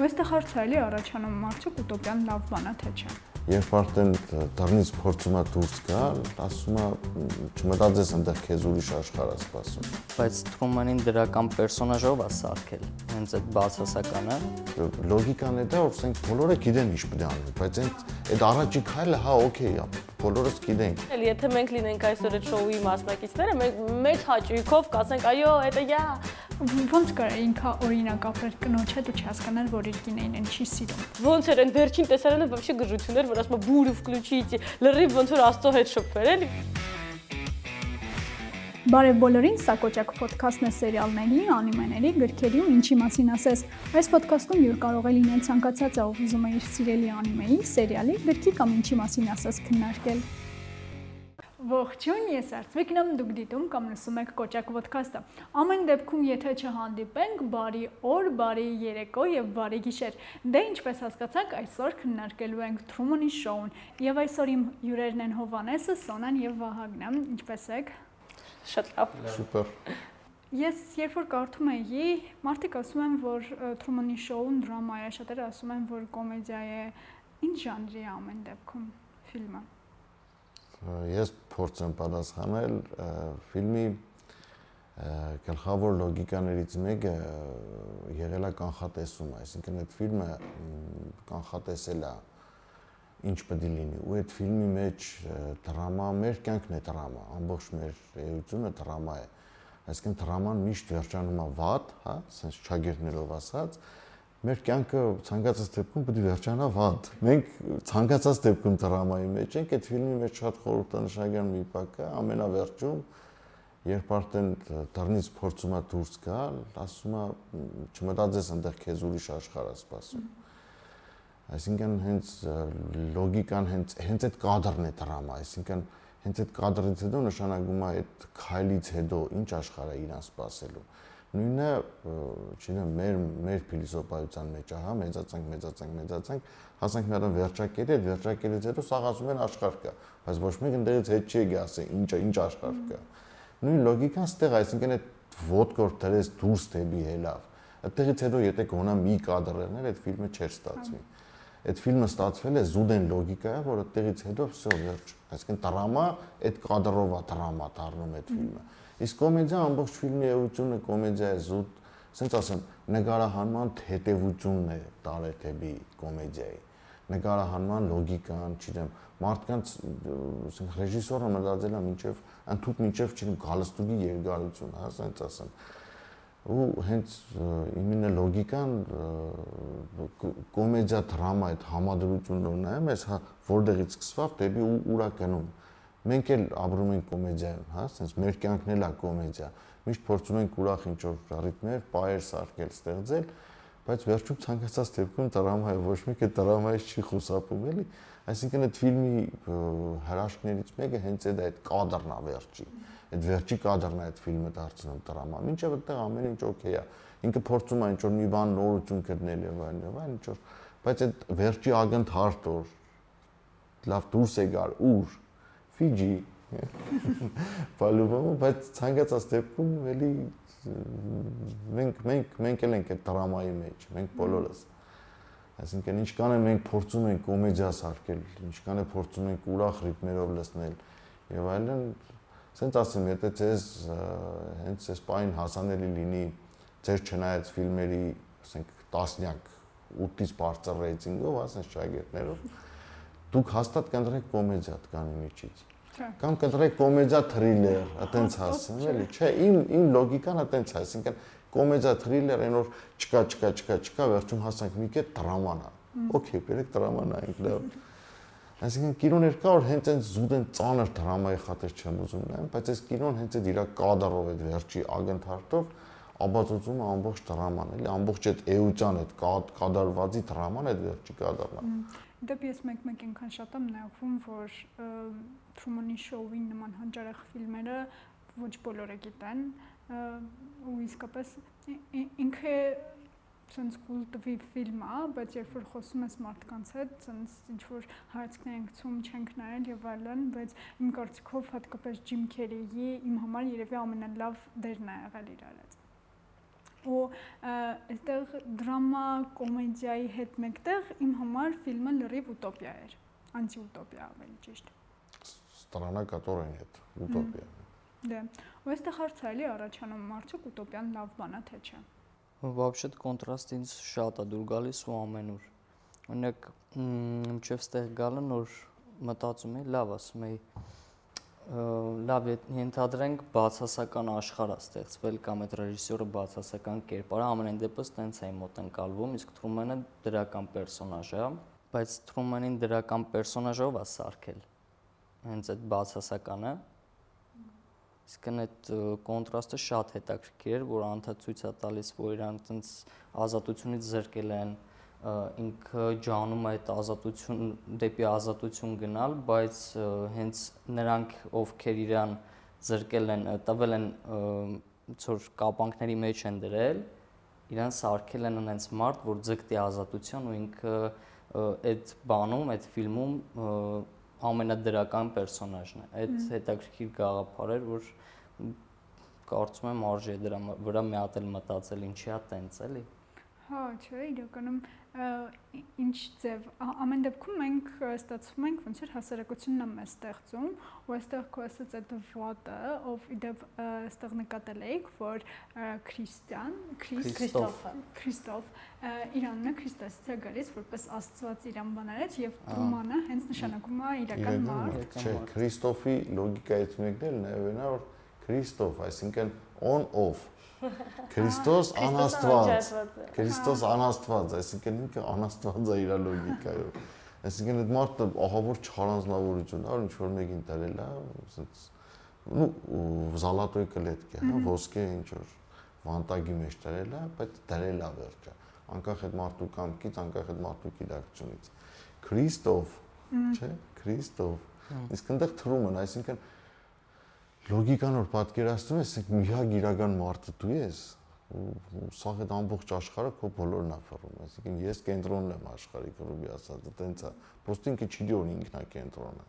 Այստեղ հարցը էլի առաջանում մարդիկ ուտոպիան լավ բան է թե չէ երբ արդեն դռնից փորձում է դուրս գալ, ասում է չմտածես այնտեղ քեզ ուրիշ աշխարհ է սպասում։ Բայց Թրումանին դրական պերսոնաժով է սարքել, հենց այդ բացասականը։ դե, Լոգիկան է դա, որ ասենք բոլորը գիտեն ինչ պետք է անեն, բայց հենց այդ առաջի քայլը հա օքեյ է, բոլորս գիտենք։ Էլ եթե մենք լինենք այսօր այդ շոուի մասնակիցները, մենք մեծ հաճույքով կասենք, այո, դա յա։ Ոնց կարա ինքա օրինակ ապրել կնոջ հետ ու չհասկանալ, որ իր կինային են չի սիրում։ Ոնց էր այն վերջին տեսարանը բավական գժություններ որ ասում է բուրը վկլուչիտ, լրիվ ոնց որ աստծո հետ շփվել։ Բարև բոլորին, սա Կոճակ Պոդքասթն է սերիալների, անիմեների, գրքերի ու ինչի մասին ասես։ Այս պոդքասթում յուր կարող է լինել ցանկացածը, ով ուզում է իր սիրելի անիմեի, սերիալի, գրքի կամ ինչի մասին ասես քննարկել։ Ողջույն, ես Արծվիկն եմ, դուք դիտում կամ լսում եք Կոճակ ոդքասթը։ Ամեն դեպքում, եթե չհանդիպենք, բարի օր, բարի երեկո եւ բարի գիշեր։ Դե ինչպես հասկացաք, այսօր քննարկելու ենք Truman Show-ն եւ այսօր իմ հյուրերն են Հովանեսը, Սոնան եւ Վահագնը։ Ինչպես եք։ Շատ լավ։ Սուպեր։ Ես երբ որ կարդում էի, մարդիկ ասում են, որ Truman Show-ն դրամա է, շատերը ասում են, որ կոմեդիա է։ Ինչ ժանրի է ամեն դեպքում ֆիլմը ես փորձեմ պատասխանել ֆիլմի գլխավոր լոգիկաներից մեկը եղել է կանխատեսումը, այսինքն այդ ֆիլմը կանխատեսել է ինչ պետք է լինի ու այդ ֆիլմի մեջ դրամա մեր կյանքն է դրամա ամբողջ մեր էությունը դրամա է այսինքն դրաման միշտ վերջանում է վատ հա sense չագերներով ասած մեր կյանքը ցանկացած դեպքում պետք է վերջանա վատ։ Մենք ցանկացած դեպքում դրամայի մեջ ենք, այդ ֆիլմի մեջ շատ խորհրդանշական մի բան կա, ամենավերջում երբ արդեն դռնից փորձում է դուրս գալ, ասում է չմտածես այնտեղ քեզ ուրիշ աշխարհ է սպասում։ Այսինքն հենց լոգիկան հենց հենց այդ կադրն է դրամա, այսինքն հենց այդ կադրից հետո նշանակում է այդ քայլից հետո ինչ աշխարհ է իրան սպասելու նույնը չինը մեր մեր փիլիսոփայության մեջ է, հա, մեծացանք, մեծացանք, մեծացանք, հասանք մի հատ վերջակետի, այդ վերջակետից հետո սաղ ասում են աշխարհ կա, բայց ոչ մեկ ընդերից հետ չի գասի, ինչ ինչ աշխարհ կա։ Նույն լոգիկան ստեղ, այսինքն այդ ոդկոր դրես դուրս դեպի հելավ։ Այդտեղից հետո եթե գոնա մի կադր եղներ, այդ ֆիլմը չէր ստացվի։ Այդ ֆիլմը ստացվել է զուդեն լոգիկայա, որ այդտեղից հետո վсё վերջ։ Այսինքն դրամա այդ կադրով է դրամա դառնում այդ ֆիլմը։ Իսկ կոմեդիա ամբողջ ֆիլմի էությունը կոմեդիա է զուտ, ասենց ասեմ, նկարահանման թեթևությունն է տարեթեբի կոմեդիայի նկարահանման լոգիկան, չգիտեմ, մարդկանց ասենք ռեժիսորը մտածել է մինչև ընդհանուր մինչև չգիտեմ գալստուկի երկարություն, հա, ասենց ասեմ ու հենց իմինը լոգիկան կոմեդիա դրամա այդ համադրությունն նայեմ, ես հա որտեղից սկսվավ դեպի ուրա գնում մենք էլ ապրում ենք կոմեդիայում, հա, ասես մեր կյանքն էլ է կոմեդիա։ Միշտ փորձում ենք ուրախ ինչ-որ ռիթմեր, պայեր սարքել, ստեղծել, բայց վերջում ցանկացած դեպքում դրամայի ոչ մեկը դրամայից չի խուսափում, էլի։ Այսինքն այդ ֆիլմի հրաշքներից մեկը հենց այդ այդ կադրն է վերջի։ Այդ վերջի կադրն է այդ ֆիլմը դարձնում դրամա։ Մինչև այդտեղ ամեն ինչ օքեյ է։ Ինքը փորձում է ինչ-որ մի բան նորություն գտնել եւ այլն եւ այլն ինչ-որ, բայց այդ վերջի ակնթարթ որ լավ դուրս է գար ուր Ֆիջի Պալուբոմը, բայց ցանկացած դեպքում էլի մենք մենք մենք էլ ենք այդ դրամայի մեջ, մենք բոլորս։ Այսինքն ինչքան է մենք փորձում ենք կոմեդիա սարքել, ինչքան է փորձում ենք ուրախ ռիթմերով լսնել եւ այլն, ասենց ասեմ, եթե ցեզ հենց այս պայն հասանելի լինի ձեր չնայած ֆիլմերի, ասենք, տասնյակ 8-ից բարձր ռեյտինգով, ասենք շագերտներով դուք հաստատ կընտրեք կոմեդիա տկանի միջից կամ կընտրեք կոմեդիա թրիլեր, այտենց հասցն, էլի, չէ, իմ իմ լոգիկան այտենց է, այսինքն կոմեդիա թրիլեր այն որ չկա, չկա, չկա, չկա, վերջում հասանք մի կետ դրաման է։ Okay, բերեք դրաման նայենք, լավ։ Այսինքն կինոներ կա որ հենց այն զուտ են ծանր դրամայի խաթեր չեմ ուզում նայեմ, բայց այս կինոն հենց այդ իր կադրով այդ վերջի ագնթարտով ապացուցում է ամբողջ դրաման, էլի, ամբողջ այդ էության այդ կադրվածի դրաման այդ վերջի կադրն է։ Դեպի ես մեկ-մեկ այնքան շատ եմ նայվում, որ Truman Show-ի նման հանճարեղ ֆիլմերը ոչ բոլորը գիտեն ու իսկապես ինքը ցենց կուլտվի ֆիլմ է, բայց երբ որ խոսում ես մարդկանց հետ, ցենց ինչ որ հարցներ ենք ցում, չենք նայել եւ այլն, բայց իմ կարծիքով հատկապես Jim Carrey-ի իմ համար երևի ամենալավ դերն է եղել իր արած ու այստեղ դրամա, կոմեդիայի հետ մեկտեղ իմ համար ֆիլմը լրիվ ուտոպիա էր, անտիուտոպիա ավելի ճիշտ։ Страна, которая нет, утопия։ Դե, ու այստեղ հարցը էլի առաջանում մարդիկ ուտոպիան լավ բան է թե չէ։ Вообще կոնտրաստ ինձ շատ է դուր գալիս ու ամենուր։ Օրինակ, մինչև ստեղ գալը նոր մտածում էի, լավ ասում էի, լավ ենթադրենք բացասական աշխարհ է ստեղծվել կամ այդ ռեժիսորը բացասական կերպար ամենայն դեպս տենց է մոտ ընկալվում իսկ Թրումենը դրական պերսոնաժ է բայց Թրումենին դրական պերսոնաժով է սարքել հենց այդ բացասականը իսկ այդ կոնտրաստը շատ հետաքրքիր էր որ անդադ ցույց է տալիս որ իրանք տենց ազատությունից զրկել են ինքը ջանում է այդ ազատություն դեպի ազատություն գնալ, բայց հենց նրանք ովքեր իրան զրկել են, տվել են ծոր կապանքների մեջ են դրել, իրան սարքել են այնց մարդ, որ ձգտի ազատություն ու ինքը այդ բանում, այդ ֆիլմում ամենադրական պերսոնաժն է։ Այդ հետաքրքիր գաղափար էր, որ կարծում եմ արժի դրա վրա մի հատ էլ մտածել ինչի է տենց էլի։ Հա, չէ, իրականում ինչ ձև ամեն դեպքում մենք ստացվում ենք ոնց որ հասարակությունն է մեզ ստեղծում ու այստեղ քո ասած այդ վատը ով իդեպ այստեղ նկատել էիք որ քրիստիան քրիստոֆը քրիստոֆ իրանն է քրիստոսից է գալիս որպես աստված իրան բանարեց եւ ռոմանը հենց նշանակում է իրական մարդ չէ քրիստոֆի լոգիկայից մեկն էլ նաեւ նա որ Քրիստոս, այսինքն on off։ Քրիստոս անաստված։ Քրիստոս անաստված, այսինքն ինքը անաստված է իր լոգիկայով։ Այսինքն այդ մարդը ահավոր չհարանձնավորություն, այլ ինչ որ մեկին տալել է, ասենց ну զալատոյ կլետք է, հա, ոսկե ինչ որ վանտագի մեջ դրել է, բայց դրել է վերջը։ Անկախ այդ մարդու կամքից, անկախ այդ մարդու իրակցունից։ Քրիստոֆ, չէ՞, Քրիստոֆ։ Իսկ այնտեղ թրումն, այսինքն լոգիկան որ պատկերացնում ես, միակ իրական մարդը դու ես, սա այդ ամբողջ աշխարհը քո բոլորն է ֆռում, այսինքն ես կենտրոնն եմ աշխարհի գրուպի ասած, տենց է։ Պոստը ինքը չի դոր ինքնա կենտրոնը։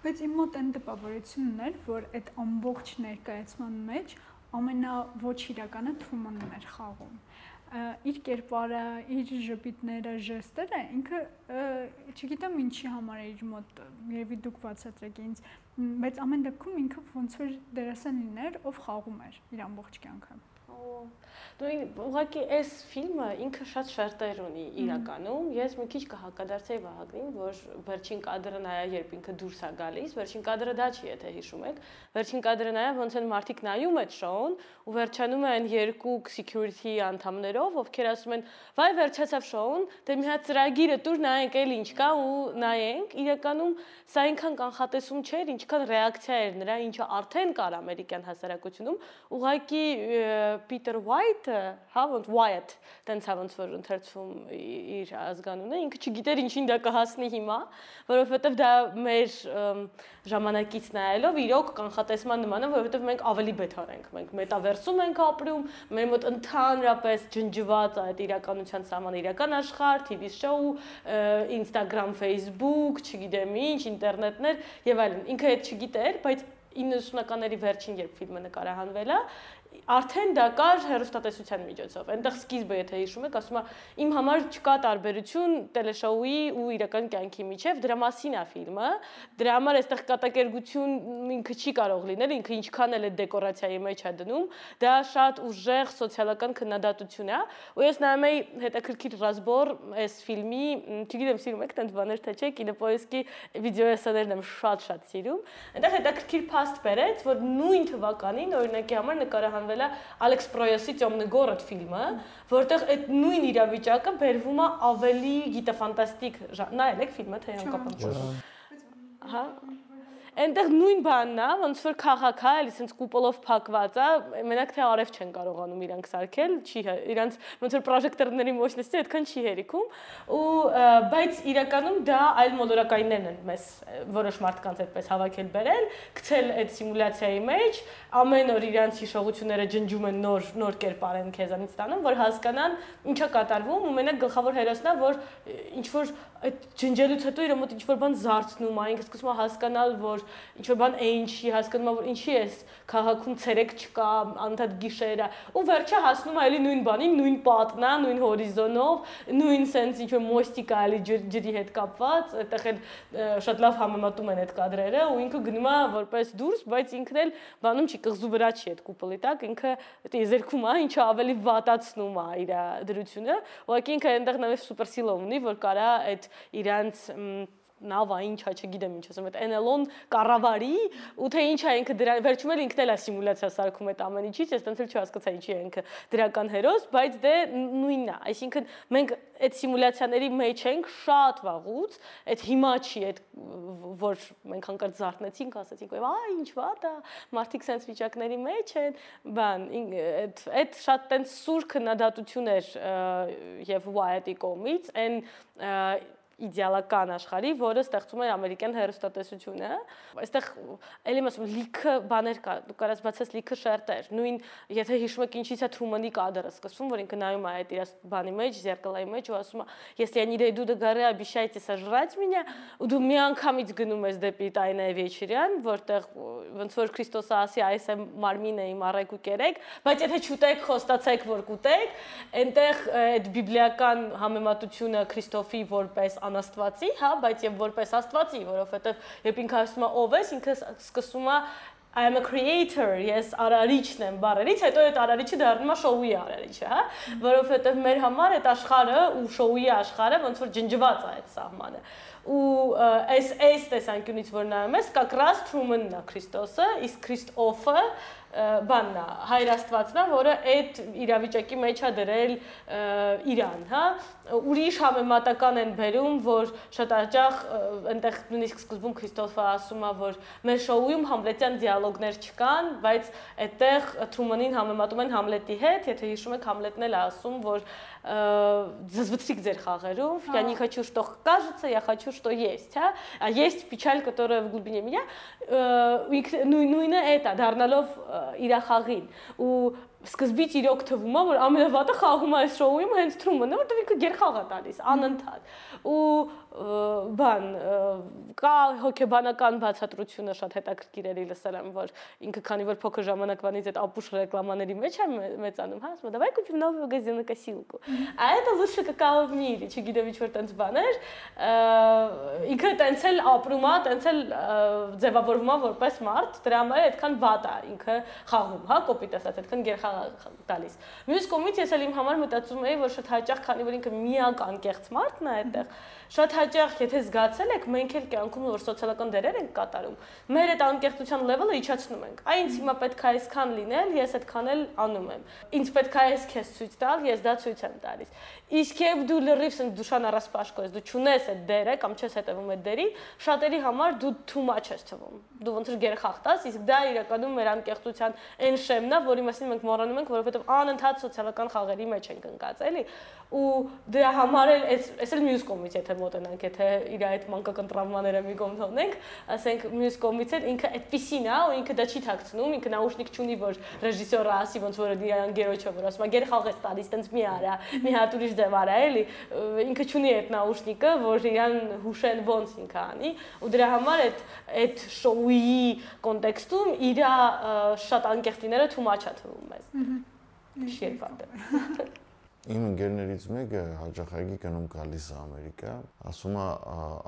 Բայց իմ մոտ այն տպավորությունն էր, որ այդ ամբողջ ներկայացման մեջ ամենաոչ իրականը Թրումանն էր խաղում իր կերպարը, իր ժպիտները, ժեստերը ինքը չգիտեմ ինչի համար է իր մոտ, երևի դուք բացատրեք ինձ, բայց ամեն դեպքում ինքը ոնց որ դերասան լիներ, ով խաղում էր իր ամբողջ կյանքը։ Դու ուղղակի այս ֆիլմը ինքը շատ շերտեր ունի իրականում։ Ես մի քիչ կհակադարձեի Վահագնին, որ վերջին կադրը նայա, երբ ինքը դուրս է գալիս, վերջին կադրը դա չի, եթե հիշում եք։ Վերջին կադրը նայա, ոնց են մարդիկ նայում այդ շոուն ու վերջանում է այն երկու security անդամներով, ովքեր ասում են՝ «Վայ, վերջացավ շոուն, դե մի հատ ծրագիրը տուր նայենք էլ ինչ կա» ու նայենք։ Իրականում սա այնքան կանխատեսում չէր, ինչքան ռեակցիա էր նրա, ինչը արդեն կար ամերիկյան հասարակությունում։ Ուղղակի Peter White-ը, հա, ոնց Wyatt, տենց հա ոնց որ ընթերցվում իր ազգանունը, ինքը չգիտեր ինչին դա կհասնի հիմա, որովհետև դա մեր ժամանակից նայելով իրոք կանխատեսման նման է, որովհետև մենք ավելի բետար ենք, մենք մետավերսում ենք ապրում, մեր մոտ ընդհանրապես ջնջված այդ իրականության սահմանը իրական աշխարհ, TV show, Instagram, Facebook, չգիտեմ ինչ, ինտերնետներ եւ այլն։ Ինքը այդ չգիտեր, բայց 90-ականների վերջին երբ ֆիլմը նկարահանվել է, արդեն դա կար հերոստատեսության միջոցով։ Այնտեղ սկիզբը, եթե հիշում եք, ասում է իմ համար չկա տարբերություն տելեշոուի ու իրական կյանքի միջև, դրա մասին է ֆիլմը։ Դրա համար այստեղ կատակերգություն ինքը չի կարող լինել, ինքը ինչքան էլ է դեկորացիայի մեջ է դնում, դա շատ ուժեղ սոցիալական քննադատություն է։ Ու ես նայում եի հետաքրքիր ռազմոր այս ֆիլմի, չգիտեմ, սիրում եք տենց բաներ թե չէ, կինոպոեսկի վիդեոեսաներն եմ շատ-շատ սիրում։ Այնտեղ հետաքրքիր փաստ բերեց, որ նույն թվականին օրինակի համար նկարահան նկարահանվել է Ալեքս Պրոյոսի Տյոմնը գորոդ ֆիլմը, որտեղ այդ նույն իրավիճակը բերվում է ավելի գիտաֆանտաստիկ, նայել եք ֆիլմը թե անկապ։ Հա այնտեղ նույն բանն է, ոնց որ քաղաքա, էլի սենց կուպոլով փակված է, մենակ թե արև չեն կարողանում իրանք սարքել, չի իրանք ոնց որ պրոժեկտորների մощности այդքան չի հերիքում, ու բայց իրականում դա այլ մոլորակայիններն են մեզ որոշ մարդկանց այդպես հավաքել բերել, գցել այդ սիմուլյացիայի մեջ, ամեն օր իրանք հիշողությունները ջնջում են նոր նոր կերպար են քեզանից ստանում, որ հասկանան ինչա կատարվում ու մենակ գլխավոր հերոսն է, որ ինչ որ այդ ջնջելուց հետո իր մոտ ինչ որ բան զարթնում է, ինքը սկսում է հասկանալ, որ ինչ որ բան այն չի հասկանում, որ ինչի է քաղաքում ցերեկ չկա, անդադ գիշերը, ու վերջը հասնում է էլի նույն բանին, նույն պատն է, նույն հորիզոնով, նույն sense ինչ որ մոստիկ է էլի ջրի հետ կապված, այդտեղ էլ շատ լավ համեմատում են այդ կադրերը ու ինքը գնում է որպես դուրս, բայց ինքն էլ բանում չի կղզու վրա չի այդ կուպլի տակ, ինքը տեզերքում է, ինչը ավելի վատացնում է իր դրությունը, ուղղակի ինքը այնտեղ նաև սուպեր սիլով ունի, որ կարա այդ իրանց նավա ինչա, չգիտեմ ինչ ասեմ, այդ NLO-ն կառավարի ու թե ինչա ինքը դրա վերջում էլ ինքն էլ է սիմուլյացիա սարքում այդ ամեն ինչից, ես տենց էլ չհասկացա ինչի է ինքը դրական հերոս, բայց դե նույնն է, այսինքն մենք այդ սիմուլյացիաների մեջ ենք շատ վաղուց, այդ հիմա չի, այդ որ մենք հանկարծ զարթնեցինք, ասացինք, «Այ ինչ վատ է, մարդիկ sense վիճակների մեջ են», բան, այդ այդ շատ տենց սուր քննադատություն էր եւ Wyatt-ի կողմից, այն իդեալական աշխարհի, որը ստեղծում է ամերիկյան հերոստատեսությունը։ Այստեղ ելի մասում լիքը բաներ կա, դու կարաս բացես լիքը շերտեր։ Նույն եթե հիշում եք ինչից է Թրումանի կադրը սկսվում, որ ինքը նայում է այդ իր բանի մեջ, зеркалայի մեջ ու ասում է. «Если я не дойду до горы, обещайте сожрать меня»։ Ու դու մի անգամից գնում ես դեպի Տայնե Վեչիրյան, որտեղ ոնց որ Քրիստոսը ասի, այս է մարմինը իմ առեք ու կերեք, բայց եթե չուտեք, խոստացեք, որ կուտեք, այնտեղ այդ բիբլիական համեմատությունը Քրիստոֆի որպես անաստվածի, հա, բայց եւ որպես աստվածի, որովհետեւ երբ ինքը ասում է ով ես, ինքը սկսում է I am a creator, ես արարիչն եմ բառերից, հետո այդ արարիչը դառնում է շոուի արարիչը, հա, որովհետև մեր համար այդ աշխարհը ու շոուի աշխարհը ոնց որ ջնջված է այդ սահմանը Ու այս այս տեսանկյունից որ նայում ես, как раз Truman-ն է Քրիստոսը, իսկ Քրիստոֆը բանն է, հայր Աստվածն է, որը այդ իրավիճակի մեջ է դրել Իրան, հա, ուրիշ համեմատական են բերում, որ շատ հաճախ այնտեղ նույնիսկ սկզբում Քրիստոֆը ասում է, որ մեր շոուում համլետյան դիալոգներ չկան, բայց այդտեղ Թրումանին համեմատում են Համլետի հետ, եթե հիշում եք Համլետն էլ ասում, որ зазвучик ձեր խաղերով, я не хочу, что кажется, я хочу, что есть, հա, а есть печаль, которая в глубине меня, նույնը այդ է, դառնալով իր խաղին ու սկզբից իրոք թվում է որ ամենավատը խաղում է այս շոուում հենց Թրումանը, որտեղ ինքը գերխաղ է տալիս անընդհատ։ Ու բան կա հոգեբանական բացատրությունը շատ հետաքրքիր էլի լսել եմ, որ ինքը քանի որ փոքր ժամանակվանից այդ ապուշ ռեկլամաների մեջ է մեծանում, հա, ասում давай купим новую газонокосилку։ А это лучше какао в мире, չգիտեմ ինչ որ տենց բաներ։ Ինքը տենց էլ ապրում է, տենց էլ ձևավորվում է որպես մարդ, դրա համար այդքան վատ է ինքը խաղում, հա, կոպիտ ասած, այդքան գերխաղ տալիս։ Մյուս կողմից ես էլ իմ համար մտածում էի, որ շատ հաճախ, քանի որ ինքը միակ անկեղծ մարդն է այդտեղ, շատ հաճախ, եթե զգացել եք, մենք էլ կյանքում որ սոցիալական դերեր ենք կատարում, մեր այդ անկեղծության level-ը իջացնում ենք։ Այ ինձ հիմա պետք է այսքան լինել, ես այդքան էլ անում եմ։ Ինձ պետք է այս քեզ ցույց տալ, ես դա ցույց եմ տալիս։ Իսկ երբ դու լրիվ սն դուշան առասպաշկո ես, դու ճունես այդ դերը կամ չես հետևում այդ դերի, շատերի համար դու too much ես թվում։ Դու ոնց որ գերխախտաս, իսկ դա իրականում մեր անկեղծության այն շեմն է, որի մասին մենք մոռանում ենք, որովհետև անընդհատ սոցիալական խաղերի մեջ ենք ընկած, էլի։ Ու դրա համար էլ այս այս էլ մյուս կողմից եթե մոտենանք, եթե իր այդ մանկական տրավմաները մի կողմ թողնենք, ասենք մյուս կողմից էլ ինքը այդպեսին է ու ինքը դա չի թաքցնում, ինքը նաուշնիկ չունի, որ ռեժիսորը ասի ոնց որ իրան գերոջը որ ասում է գեր խաղ է տալիս, տենց մի արա, մի հատ ուրիշ ձև արա, էլի։ Ինքը չունի այդ նաուշնիկը, որ իրան հուշեն ոնց ինքը անի, ու դրա համար այդ այդ շոուի կոնտեքստում իր շատ անկեղծ լինելը too much-ա թվում մեզ։ Շերպատը։ Իմ ընկերներից մեկը հաջախագի կնում գալիս է Ամերիկա, ասում է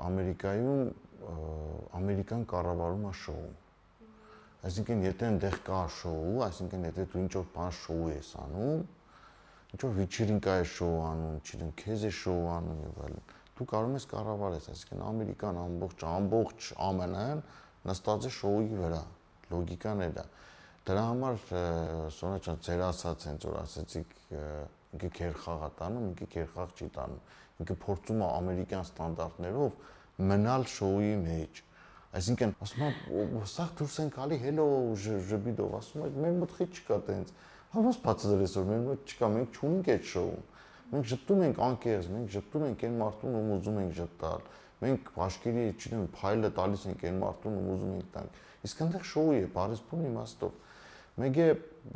Ամերիկայում ամերիկան կառավարում է շոու։ Այսինքն եթե այնտեղ կա շոու, այսինքն եթե դու ինչ-որ բան շոու ես անում, ինչ-որ վիճերինկա է շոու անում, չգիտեմ, քեզ է շոու անում եւ այլն, դու կարող ես կառավարես, այսինքն ամերիկան ամբողջ ամբողջ ԱՄՆ-ն նստած է շոուի վրա։ Լոգիկան է դա։ Դրա համար Սոնա ջան, ձեր ասած հենց որ ասեցիք ինքը քեր խաղ է տանում, ինքը քեր խաղ չի տանում։ Ինքը փորձում է ամերիկյան ստանդարտներով մնալ շոուի մեջ։ Այսինքն, ասում եմ, սա դուրս են գալի հելո ժբիդով, ասում եմ, մեր մտքի չկա տենց։ Հավաս բացատրես որ մեր մոտ չկա, մենք չունենք այդ շոուն։ Մենք ճտում ենք անկեղծ, մենք ճտում ենք այն մարդուն, ում ուզում ենք ճտալ։ Մենք բաշկերի, չգիտեմ, փայլը տալիս ենք այն մարդուն, ում ուզում ենք տանք։ Իսկ այնտեղ շոու է, բարես բուն իմաստով։ Մեկ է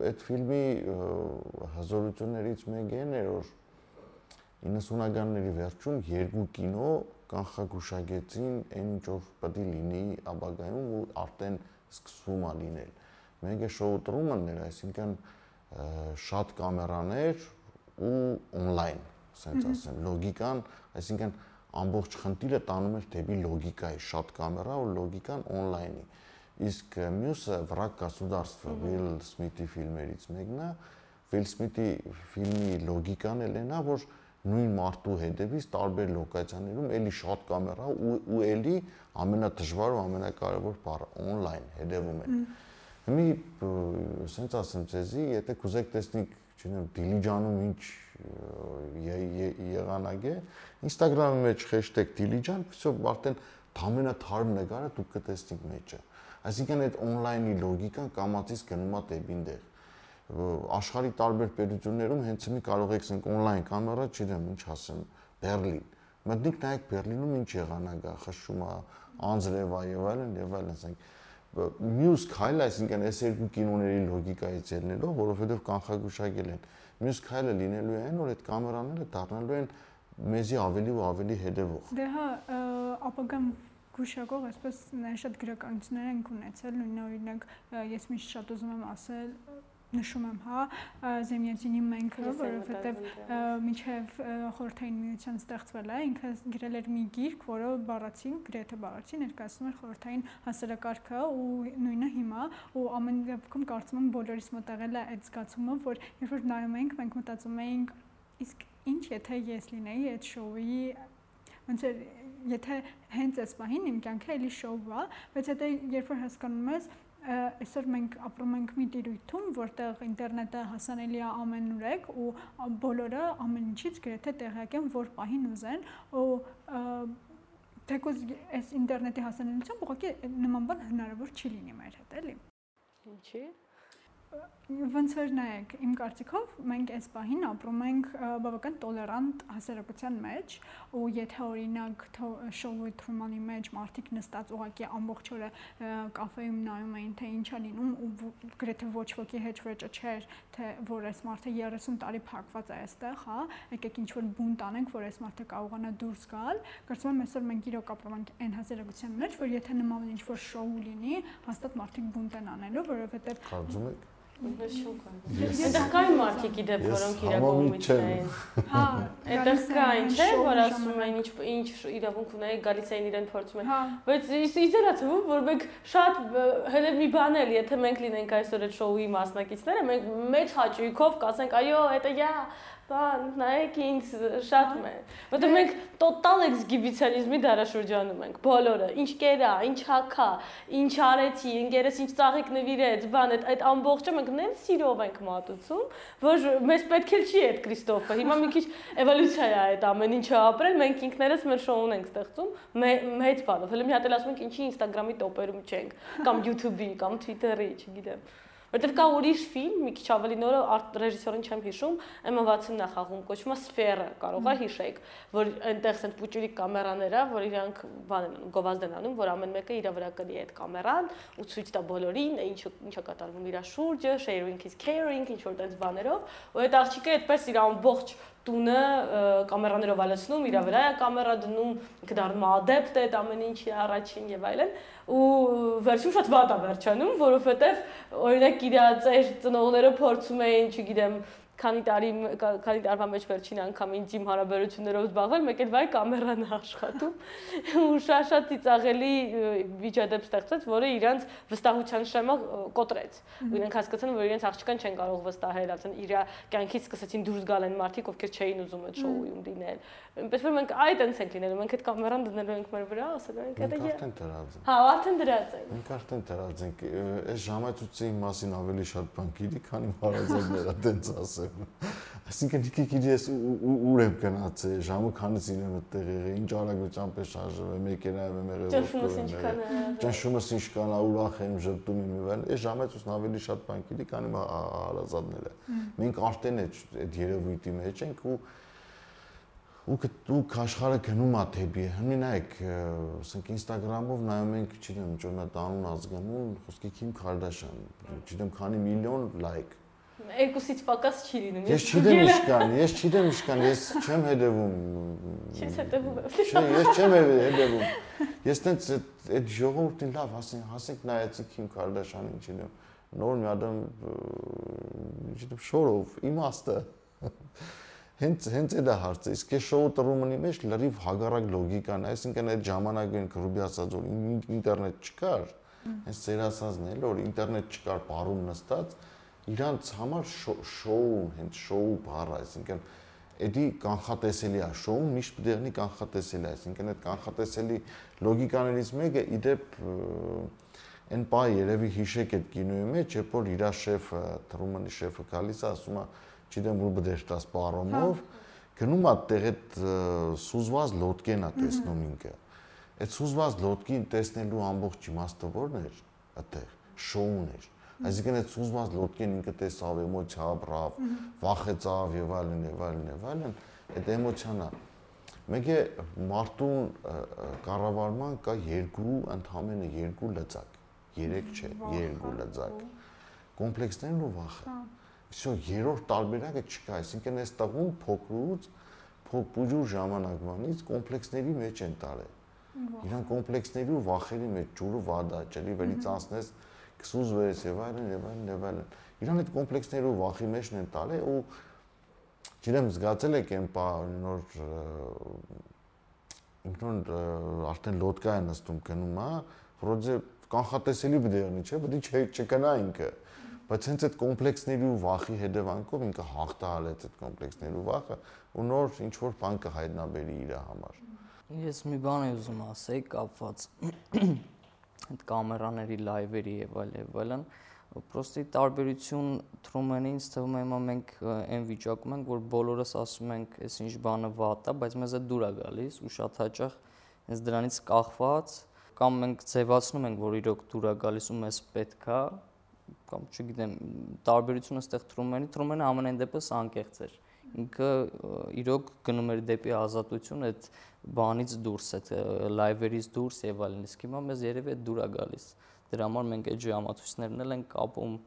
այդ ֆիլմի հզորություններից մեկը էր որ 90-ականների վերջում երկու կինո կանխագուշակեցին այն ինչ որ պետք է լինի ապագայում ու արդեն սկսվում է լինել։ Մենք է շոու տրումն էր, այսինքն շատ կամերաներ ու on-line, ասենց ասեմ, լոգիկան, այսինքն ամբողջ խնդիրը տանում էր դեպի լոգիկայի, շատ կամերա ու լոգիկան on-line-ի։ Իսկ մյուսը վրակ государство Will Smith-ի ֆիլմերից մեկն է, Will Smith-ի ֆիլմի լոգիկան էլ է նա, որ նույն մարդու հետևից տարբեր լոկացիաներում էլի շատ կամերա ու ու էլի ամենադժվար ու ամենակարևոր բառը on-line հետևում են։ Հիմի ասենց ասեմ ցեզի, եթե կուզեք տեսնեք, չունեմ Դիլիջանում ինչ եղանակ է, Instagram-ի մեջ hashtag Դիլիջան, всё արդեն ամենաթարմ նկարը դուք կտեսնեք մեջը։ Այսինքն այդ on-line-ի լոգիկան կամածից գնում է դեպին դեր աշխարհի տարբեր պետություններում հենց մի կարող եք ասենք on-line կամերա, չգիտեմ, ինչ ասեմ, Բերլին։ Մտնիկ նայեք Բերլինում ինչ եղանակ է, խշշում է, անձրև է եւ այլն եւ այլն, ասենք մյուս քայլը, այսինքն այս երկու կինոների լոգիկայից ելնելով, որովհետեւ կանխագուշակել են։ Մյուս քայլը լինելու է այն, որ այդ կամերաները դառնալու են մեզի ավելի ու ավելի հետևող։ Դե հա, ապագան գուշակող այսպես շատ գրականություններ են ունեցել, նույն օրինակ ես միշտ շատ ուզում եմ ասել նշում եմ, հա, Զեմյատինի մենքը, որովհետև միջև խորհրդային միության ստեղծվել է, ինքը գրել էր մի գիրք, որը բառացին, գրեթե բառացի ներկայացնում էր խորհրդային հասարակարգը ու նույնը հիմա ու ամեն դեպքում կարծում եմ բոլորիս մոտ եղել է այդ զգացումը, որ երբ որ նայում ենք, մենք մտածում էինք, իսկ ինչ եթե ես լինեի այդ շոուի ոնց էր եթե հենց այս պահին իմ կյանքը էլի շոու է, բայց հետո երբ որ հասկանում ես, այսօր մենք ապրում ենք մի տիրույթում, որտեղ ինտերնետը հասանելի է ամենուրեք ու բոլորը ամեն ինչից գրեթե տեղյակ են, որ պահին ուզեն ու թեկուզ այս ինտերնետի հասանելիությամբ ուղղակի նման բան հնարավոր չի լինի մեր հետ, էլի։ Ինչի՞ ոնց որ նայեք, իմ կարծիքով մենք այս պահին ապրում ենք բավական տոլերանտ հասարակության մեջ, ու եթե օրինակ շոուի Թրումանի մեջ մարդիկ նստած ուղակի ամբողջ օրը կաֆեում նայում էին թե ինչ է լինում ու գրեթե ոչ ոքի հետ վրճը չէր, թե որ այս մարդը 30 տարի փակված է այստեղ, հա, եկեք ինչ որ բունտ անենք, որ այս մարդը կարողանա դուրս գալ։ Կարծում եմ այսօր մենք իրոք ապրում ենք այն հասարակության մեջ, որ եթե նման ինչ որ շոու լինի, հաստատ մարդիկ բունտ են անելու, որովհետև Կարծում եք Այնտեղ կային մարդիկ իդեպ, որոնք իրականում չէին։ Հա, այնտեղ կային, չէ, որ ասում են ինչ ինչ իրավունք ունեի, գալիս էին իրեն փորձում են։ Բայց իզերա թվում, որ մենք շատ հենց մի բան էլ, եթե մենք լինենք այսօր այդ շոուի մասնակիցները, մենք մեջ հաճույքով կասենք, այո, դա յա բան, նայեք ինձ շատ մե։ Որտեղ մենք տոտալ էքսգիբիցիոնիզմի դարաշրջանում ենք, բոլորը, ինչ կերա, ինչ հակա, ինչ արեցի, ընկերս ինչ ծաղիկ նվիրեց, բան, այդ այդ ամբողջը մենք նենց սիրով ենք մատուցում, որ մեզ պետք էլ չի այդ Քրիստոֆը։ Հիմա մի քիչ էվոլյուցիա է այդ ամեն ինչը ապրել, մենք ինքներս մեր շոուն ենք ստեղծում մեծ բանով։ Հələ մի հատ էլ ասում ենք ինչի Instagram-ի տոպերում չենք, կամ YouTube-ի, կամ Twitter-ի, չգիտեմ։ Որտեվ կա ուրիշ ֆիլմ, մի քիչ ավելի նորը ռեժիսորին չեմ հիշում, Emma Watson-ն է խաղում, կոչվում է Սֆերը, կարող է հիշեք, որ այնտեղ ցենց պուճուրիկ կամերաներ է, որ իրանք բան են անում, գովազդ են անում, որ ամեն մեկը իր վրա կլի այդ կամերան ու ցույց տա բոլորին, ինչը ինչա կատարվում իր շուրջը, sharing is caring, ինչ որ տենց բաներով, ու այդ աղջիկը այդպես իր ամբողջ տունը կամերաներով ալեցնում, իր վրա է կամերա դնում, ինքը դառնում է ադեպտ այդ ամեն ինչի առաջին եւ այլն ու վերջում շատ վատ է վերջանում, որովհետեւ օրինակ իր ծեր ծնողները փորձում էին, չգիտեմ, քանի տարի քանի տարվա մեջ վերջին անգամ ինձ իմ հարաբերություններով զբաղվել, մեկ էլ վայ կամերան է աշխատում ու շատ-շատ ծիծաղելի վիճադեպ ստեղծեց, որը իրանց վստահության շեմը կոտրեց։ Ու իրենք հասկացան, որ իրենց աղջկան չեն կարող վստահել, ասեն իր կյանքից սկսեցին դուրս գալ այն մարդիկ, ովքեր չէին ուզում այդ շոուում լինել։ Այնպես որ մենք այդ այնց ենք լինելու, մենք այդ կամերան դնելու ենք մեր վրա, ասելու ենք, դա է։ Արդեն դրած ենք։ Հա, արդեն դրած ենք։ Մենք արդեն դրած ենք։ Այս ժամացույցի մասին ավելի շատ բան գիտի, քանի հարազատները, ասեմ եմ։ Այսինքն դիքի ես ուր եմ գնացել, ժամը քանից իրեմ այդտեղ եղել, ինչ արագությամբ է շարժվել, մեքենայով եմ եղել, եմ եղել։ Ճնշումս ինչ կան, ուրախ եմ, ժպտում եմ այլն։ Այս ժամից ուսն ավելի շատ բան գիտի, քան իմ հարազատները։ Մենք արդեն այդ երևույթի մեջ ենք ու ու ու աշխարհը գնում է դեպի հիմի նայեք ասենք Instagram-ով նայում ենք չգիտեմ ինչ որ նա տանուն ազգանուն խոսքի Քիմ Քարդաշյան չգիտեմ քանի միլիոն լայք Երկուսից պակաս չի լինում։ Ես չգիտեմ ինչ կան, ես չգիտեմ ինչ կան, ես չեմ հետևում։ Չես հետևում։ Չէ, ես չեմ հետևում։ Ես տենց այդ ժողովրդին լավ հասին, հասենք նայեցի Քիմ Կարդաշյանին, չգիտեմ, նոր մի ադամ չգիտեմ շորով իմաստը հենց հենց այդ է հարցը իսկ այս շոու տրումնի մեջ լրիվ հագարակ լոգիկան այսինքն այդ ժամանակին գրուբի ասած որ ինտերնետ չկար հենց ծեր ասածն էլ որ ինտերնետ չկար բարում նստած իրանց համար շոուն, հենց շոու բառը, այսինքն էդի կանխատեսելի է շոուն, միշտ է կանխատեսելի, այսինքն այդ կանխատեսելի լոգիկաներից մեկը իդեպ այն պա երևի հիշեք այդ կինոյի մեջ, երբ որ իր շեֆը, Թրումանի շեֆը գալիս է, ասում է, չգիտեմ, ու բդեշտաս պարոմով, գնում է տեղ այդ սուզված լոդկեն է տեսնում ինքը։ Այդ սուզված լոդկին տեսնելու ամբողջ իմաստը ո՞րն էր այդտեղ, շոուն էր Այսինքն այդ սուզված լոդկին ինքը տեսավ, էմոցիա ապրավ, վախեցավ եւ այլն եւ այլն եւ այլն, այդ էմոցիան է։ Մեկ է մարդուն կառավարման կա երկու, ընդհանրապես երկու լծակ, երեք չէ, երկու լծակ։ Կոմպլեքսներն ու վախը։ Всё, երրորդ տարբերակը չկա, այսինքն այս տղուն փոքրուց փոքրուր ժամանակվանից կոմպլեքսների մեջ են տարել։ Իրան կոմպլեքսների ու վախերի մեջ ջուրը վադա, ջրի վերից անցնես mm -hmm կսուզվես եւ այլն եւ այլն եւ այլն։ Իրան այդ կոմպլեքսները ու վախի մեջն են տալի ու ջրեմ զգացել եք այն պա նոր ինքնուն արդեն լոդկա է նստում գնում, հա, վրոձե կանխատեսելի լինի, չէ՞, է չկնա ինքը։ Բայց հենց այդ կոմպլեքսների ու վախի հետևանքով ինքը հաղթահարեց այդ կոմպլեքսների ու վախը ու նոր ինչ որ բան կհայտնաբերի իր համար։ Ես մի բան եմ ուզում ասել կապված այդ կամերաների լայվերի եւ այլ եւ այլն պրոստի տարբերություն Թրումենի ինձ թվում է հիմա մենք այն վիճակում ենք որ բոլորս ասում ենք այս ինչ բանը վատ է բայց մեզ այդ դուր է գալիս ու շատ հաճախ հենց դրանից կախված կամ մենք ձևացնում ենք որ իրոք դուր է գալիս ու մեզ պետքա կամ չգիտեմ տարբերությունը ստեղ Թրումենի Թրումենը ամենայն դեպս անկեղծ էր ինքը իրոք գնում էր դեպի ազատություն այդ բանից դուրս, այդ լայվերից դուրս եւ այլն։ Իսկ հիմա մեզ երևի է դուր է գալիս։ Դրա համար մենք այդ ժամացույցներն էլ ենք կապում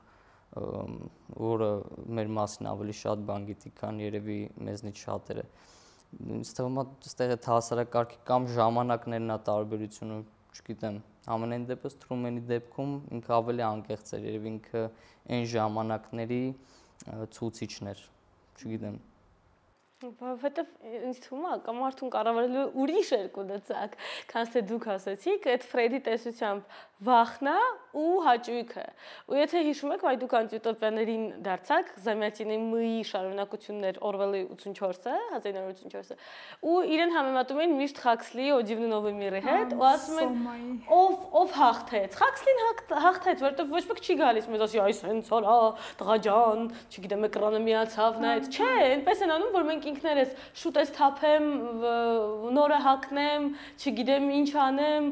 որը մեր մասին ավելի շատ բան գիտի, քան երևի մեզնից շատերը։ Ինձ թվում է, այստեղ այդ հասարակարգի կամ ժամանակներն է տարբերությունը, չգիտեմ, ամենայն դեպս Թրումենի դեպքում ինքը ավելի անկեղծ էր, երևի ինքը այն ժամանակների ցուցիչներ, չգիտեմ, Որովհետև ինձ թվում է կամ մարդուն կառավարելու ուրիշ երկու լծակ, քան թե դուք ասացիք, այդ Ֆրեդի տեսությամբ վախնա ու հաճույքը։ Ու եթե հիշում եք, այ դուք անտյուտոպիաներին դարձաք, Զամյատինի մի շարունակություններ Օրվելի 84-ը, 1984-ը, ու իրեն համեմատում են միշտ Խաքսլիի Օդիվնի Նովի միրի հետ, ու ասում են ով ով հաղթեց։ Խաքսլին հաղթեց, որովհետև ոչ ոք չի գալիս մեզ ասի, այս հենց արա, տղա ջան, չգիտեմ, էկրանը միացավ նայեց։ Չէ, այնպես են անում, որ մենք ինքներս շուտ ես թափեմ, նորը հակնեմ, չգիտեմ ինչ անեմ,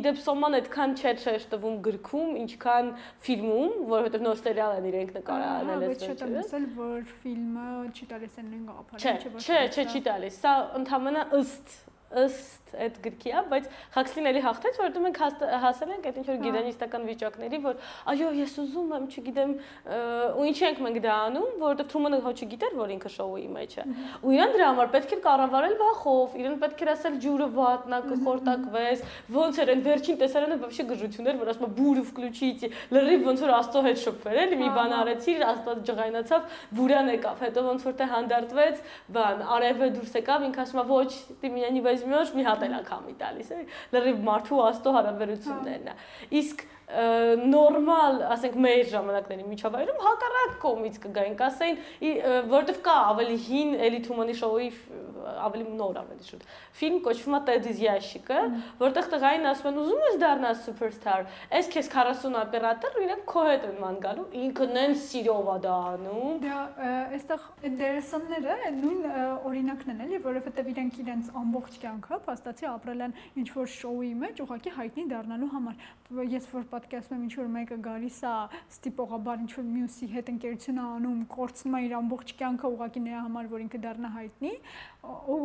իդեպ սոման այդքան չէ չէ տվում գրքում, ինչքան ֆիլմում, որովհետև նոր սերիալ են իրենք նկարահանել այս վերջը։ Բայց չէ՞ ասել, որ ֆիլմը չի տալիս այն նույն գաղափարը, չէ՞ որ Չէ, չէ, չի տալիս։ Սա ընդհանրապես ըստ ըստ այդ գրքի է, բայց Հաքսլին էլի հաղթեց, որովհետեւ մենք հասել ենք այդ ինչ որ գիդանիստական վիճակների, որ այո, ես ուզում եմ, չգիտեմ, ու ինչ ենք մենք դա անում, որովհետեւ Թրումանը հո չգիտեր, որ ինքը շոուի մեջ է։ Ու իրան դրա համար պետք էր կառավարել վախով, իրեն պետք էր ասել ջուրը վատնա կխորտակվես, ոնց էր այն վերջին տեսարանը вообще գժություններ, որ ասում է բուրը վկլուչիցի, լրիվ ոնց որ աստծո հետ շփվել էլի, մի բան արեցի, աստված ջղայնացավ, բուրան եկավ, հետո ոնց որ թե հանդարտվեց, բան, արևը դուրս եկավ, ինքը ասում է ոչ, ты меня не возьмешь, մի հատ էլ անգամի տալիս է լրիվ մարդու աստո հարաբերություններն է իսկ նորմալ, ասենք մեր ժամանակների միջավայրում հակառակ կողմից կգային, կասեին, որովհետև կա ավելի հին էլի Թումանի շոուի ավելի նոր ավելի շուտ։ Ֆիլմ կոչվում է Teddy's Yashik-ը, որտեղ տղային ասում են ուզում ես դառնալ սուպերստար։ Այս քեզ 40 օպերատոր իրենք քո հետ են ման գալու, ինքը նենց սիրով է դառնում։ Դա այստեղ դերասանները նույն օրինակն են էլի, որովհետև իրենք իրենց ամբողջ կյանքը փաստացի ապրել են ինչ որ շոուի մեջ, ուղղակի հայտնի դառնալու համար։ Ես որ պատկերացնում եմ ինչ որ մեկը գալիս է ստիպողաբար ինչ որ մյուսի հետ ընկերություն անում, կորցնում է իր ամբողջ կյանքը ուղղակի նրա համար, որ ինքը դառնա հայտնի, ու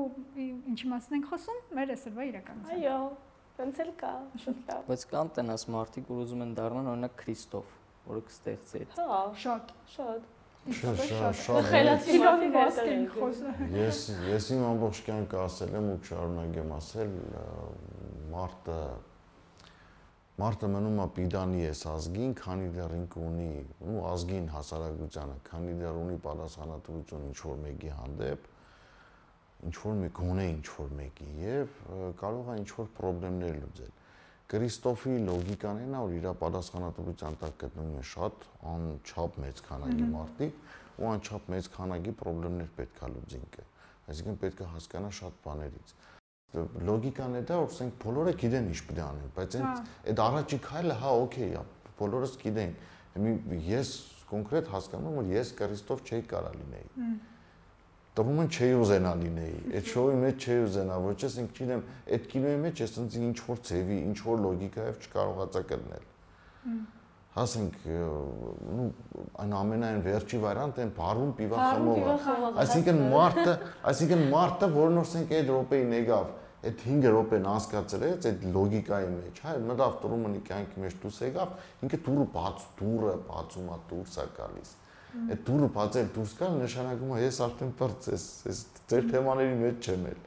ինչի մասն ենք խոսում, մեր այսօրվա իրականության։ Այո, ոնց էլ կա, շատ լավ։ Բայց կան տենաս մարդիկ, որ ուզում են դառնալ օրինակ Քրիստոֆ որը կստեղծի այդ։ Հա, Շատ շատ։ Շատ շատ շատ Խելացի են են խոսում։ Ես ես իմ ամբողջ կյանքը ասել եմ ու շարունակեմ ասել մարտը մարտը մնում է պիդանի էս ազգին, քանի դեռ ինքը ունի, ու ազգին հասարակությանը, քանի դեռ ունի պատասխանատվություն ինչ որ մեկի հանդեպ, ինչ որ մի գոնե ինչ որ մեկի եւ կարող է ինչ որ խնդիրներ լուծել։ Քրիստոֆի լոգիկան է նա որ իր պատասխանատվության տակ գտնվում է շատ անչափ մեծ քանակի մարդիկ ու անչափ մեծ քանակի խնդիրներ պետք է լուծի ինքը այսինքն պետք է հասկանա շատ բաներից լոգիկան է դա որ ասենք բոլորը գիտեն ինչ պետք է անեն բայց այդ այդ առաջի քայլը հա օքեյ է բոլորս գիտեն ես կոնկրետ հասկանում եմ որ ես Քրիստոֆ չէի կարա լինեի Տրումը չի ուզենա լինեի, այդ շոուի մեջ չի ուզենա, ոչ ես ինք չինեմ, այդ կինոյի մեջ ես ինձ ինչ որ ծեվի, ինչ որ լոգիկայով չկարողացա գտնել։ Հասենք, նու այն ամենայն վերջի վարիանտը այն բարուն պիվա խմողը։ Այսինքն մարտը, այսինքն մարտը, որն օրսենք այդ րոպեին եկավ, այդ 5 րոպեն անցկացրեց այդ լոգիկայի մեջ, հա, մտավ տրումնի կյանքի մեջ դուրս եկավ, ինքը դուրը բաց, դուրը բացում է դուրս է գալիս այդ դուրը բացել դուրս գալ նշանակում է ես արդեն բրծ ես, ես ձեր թեմաների մեջ չեմ էլ։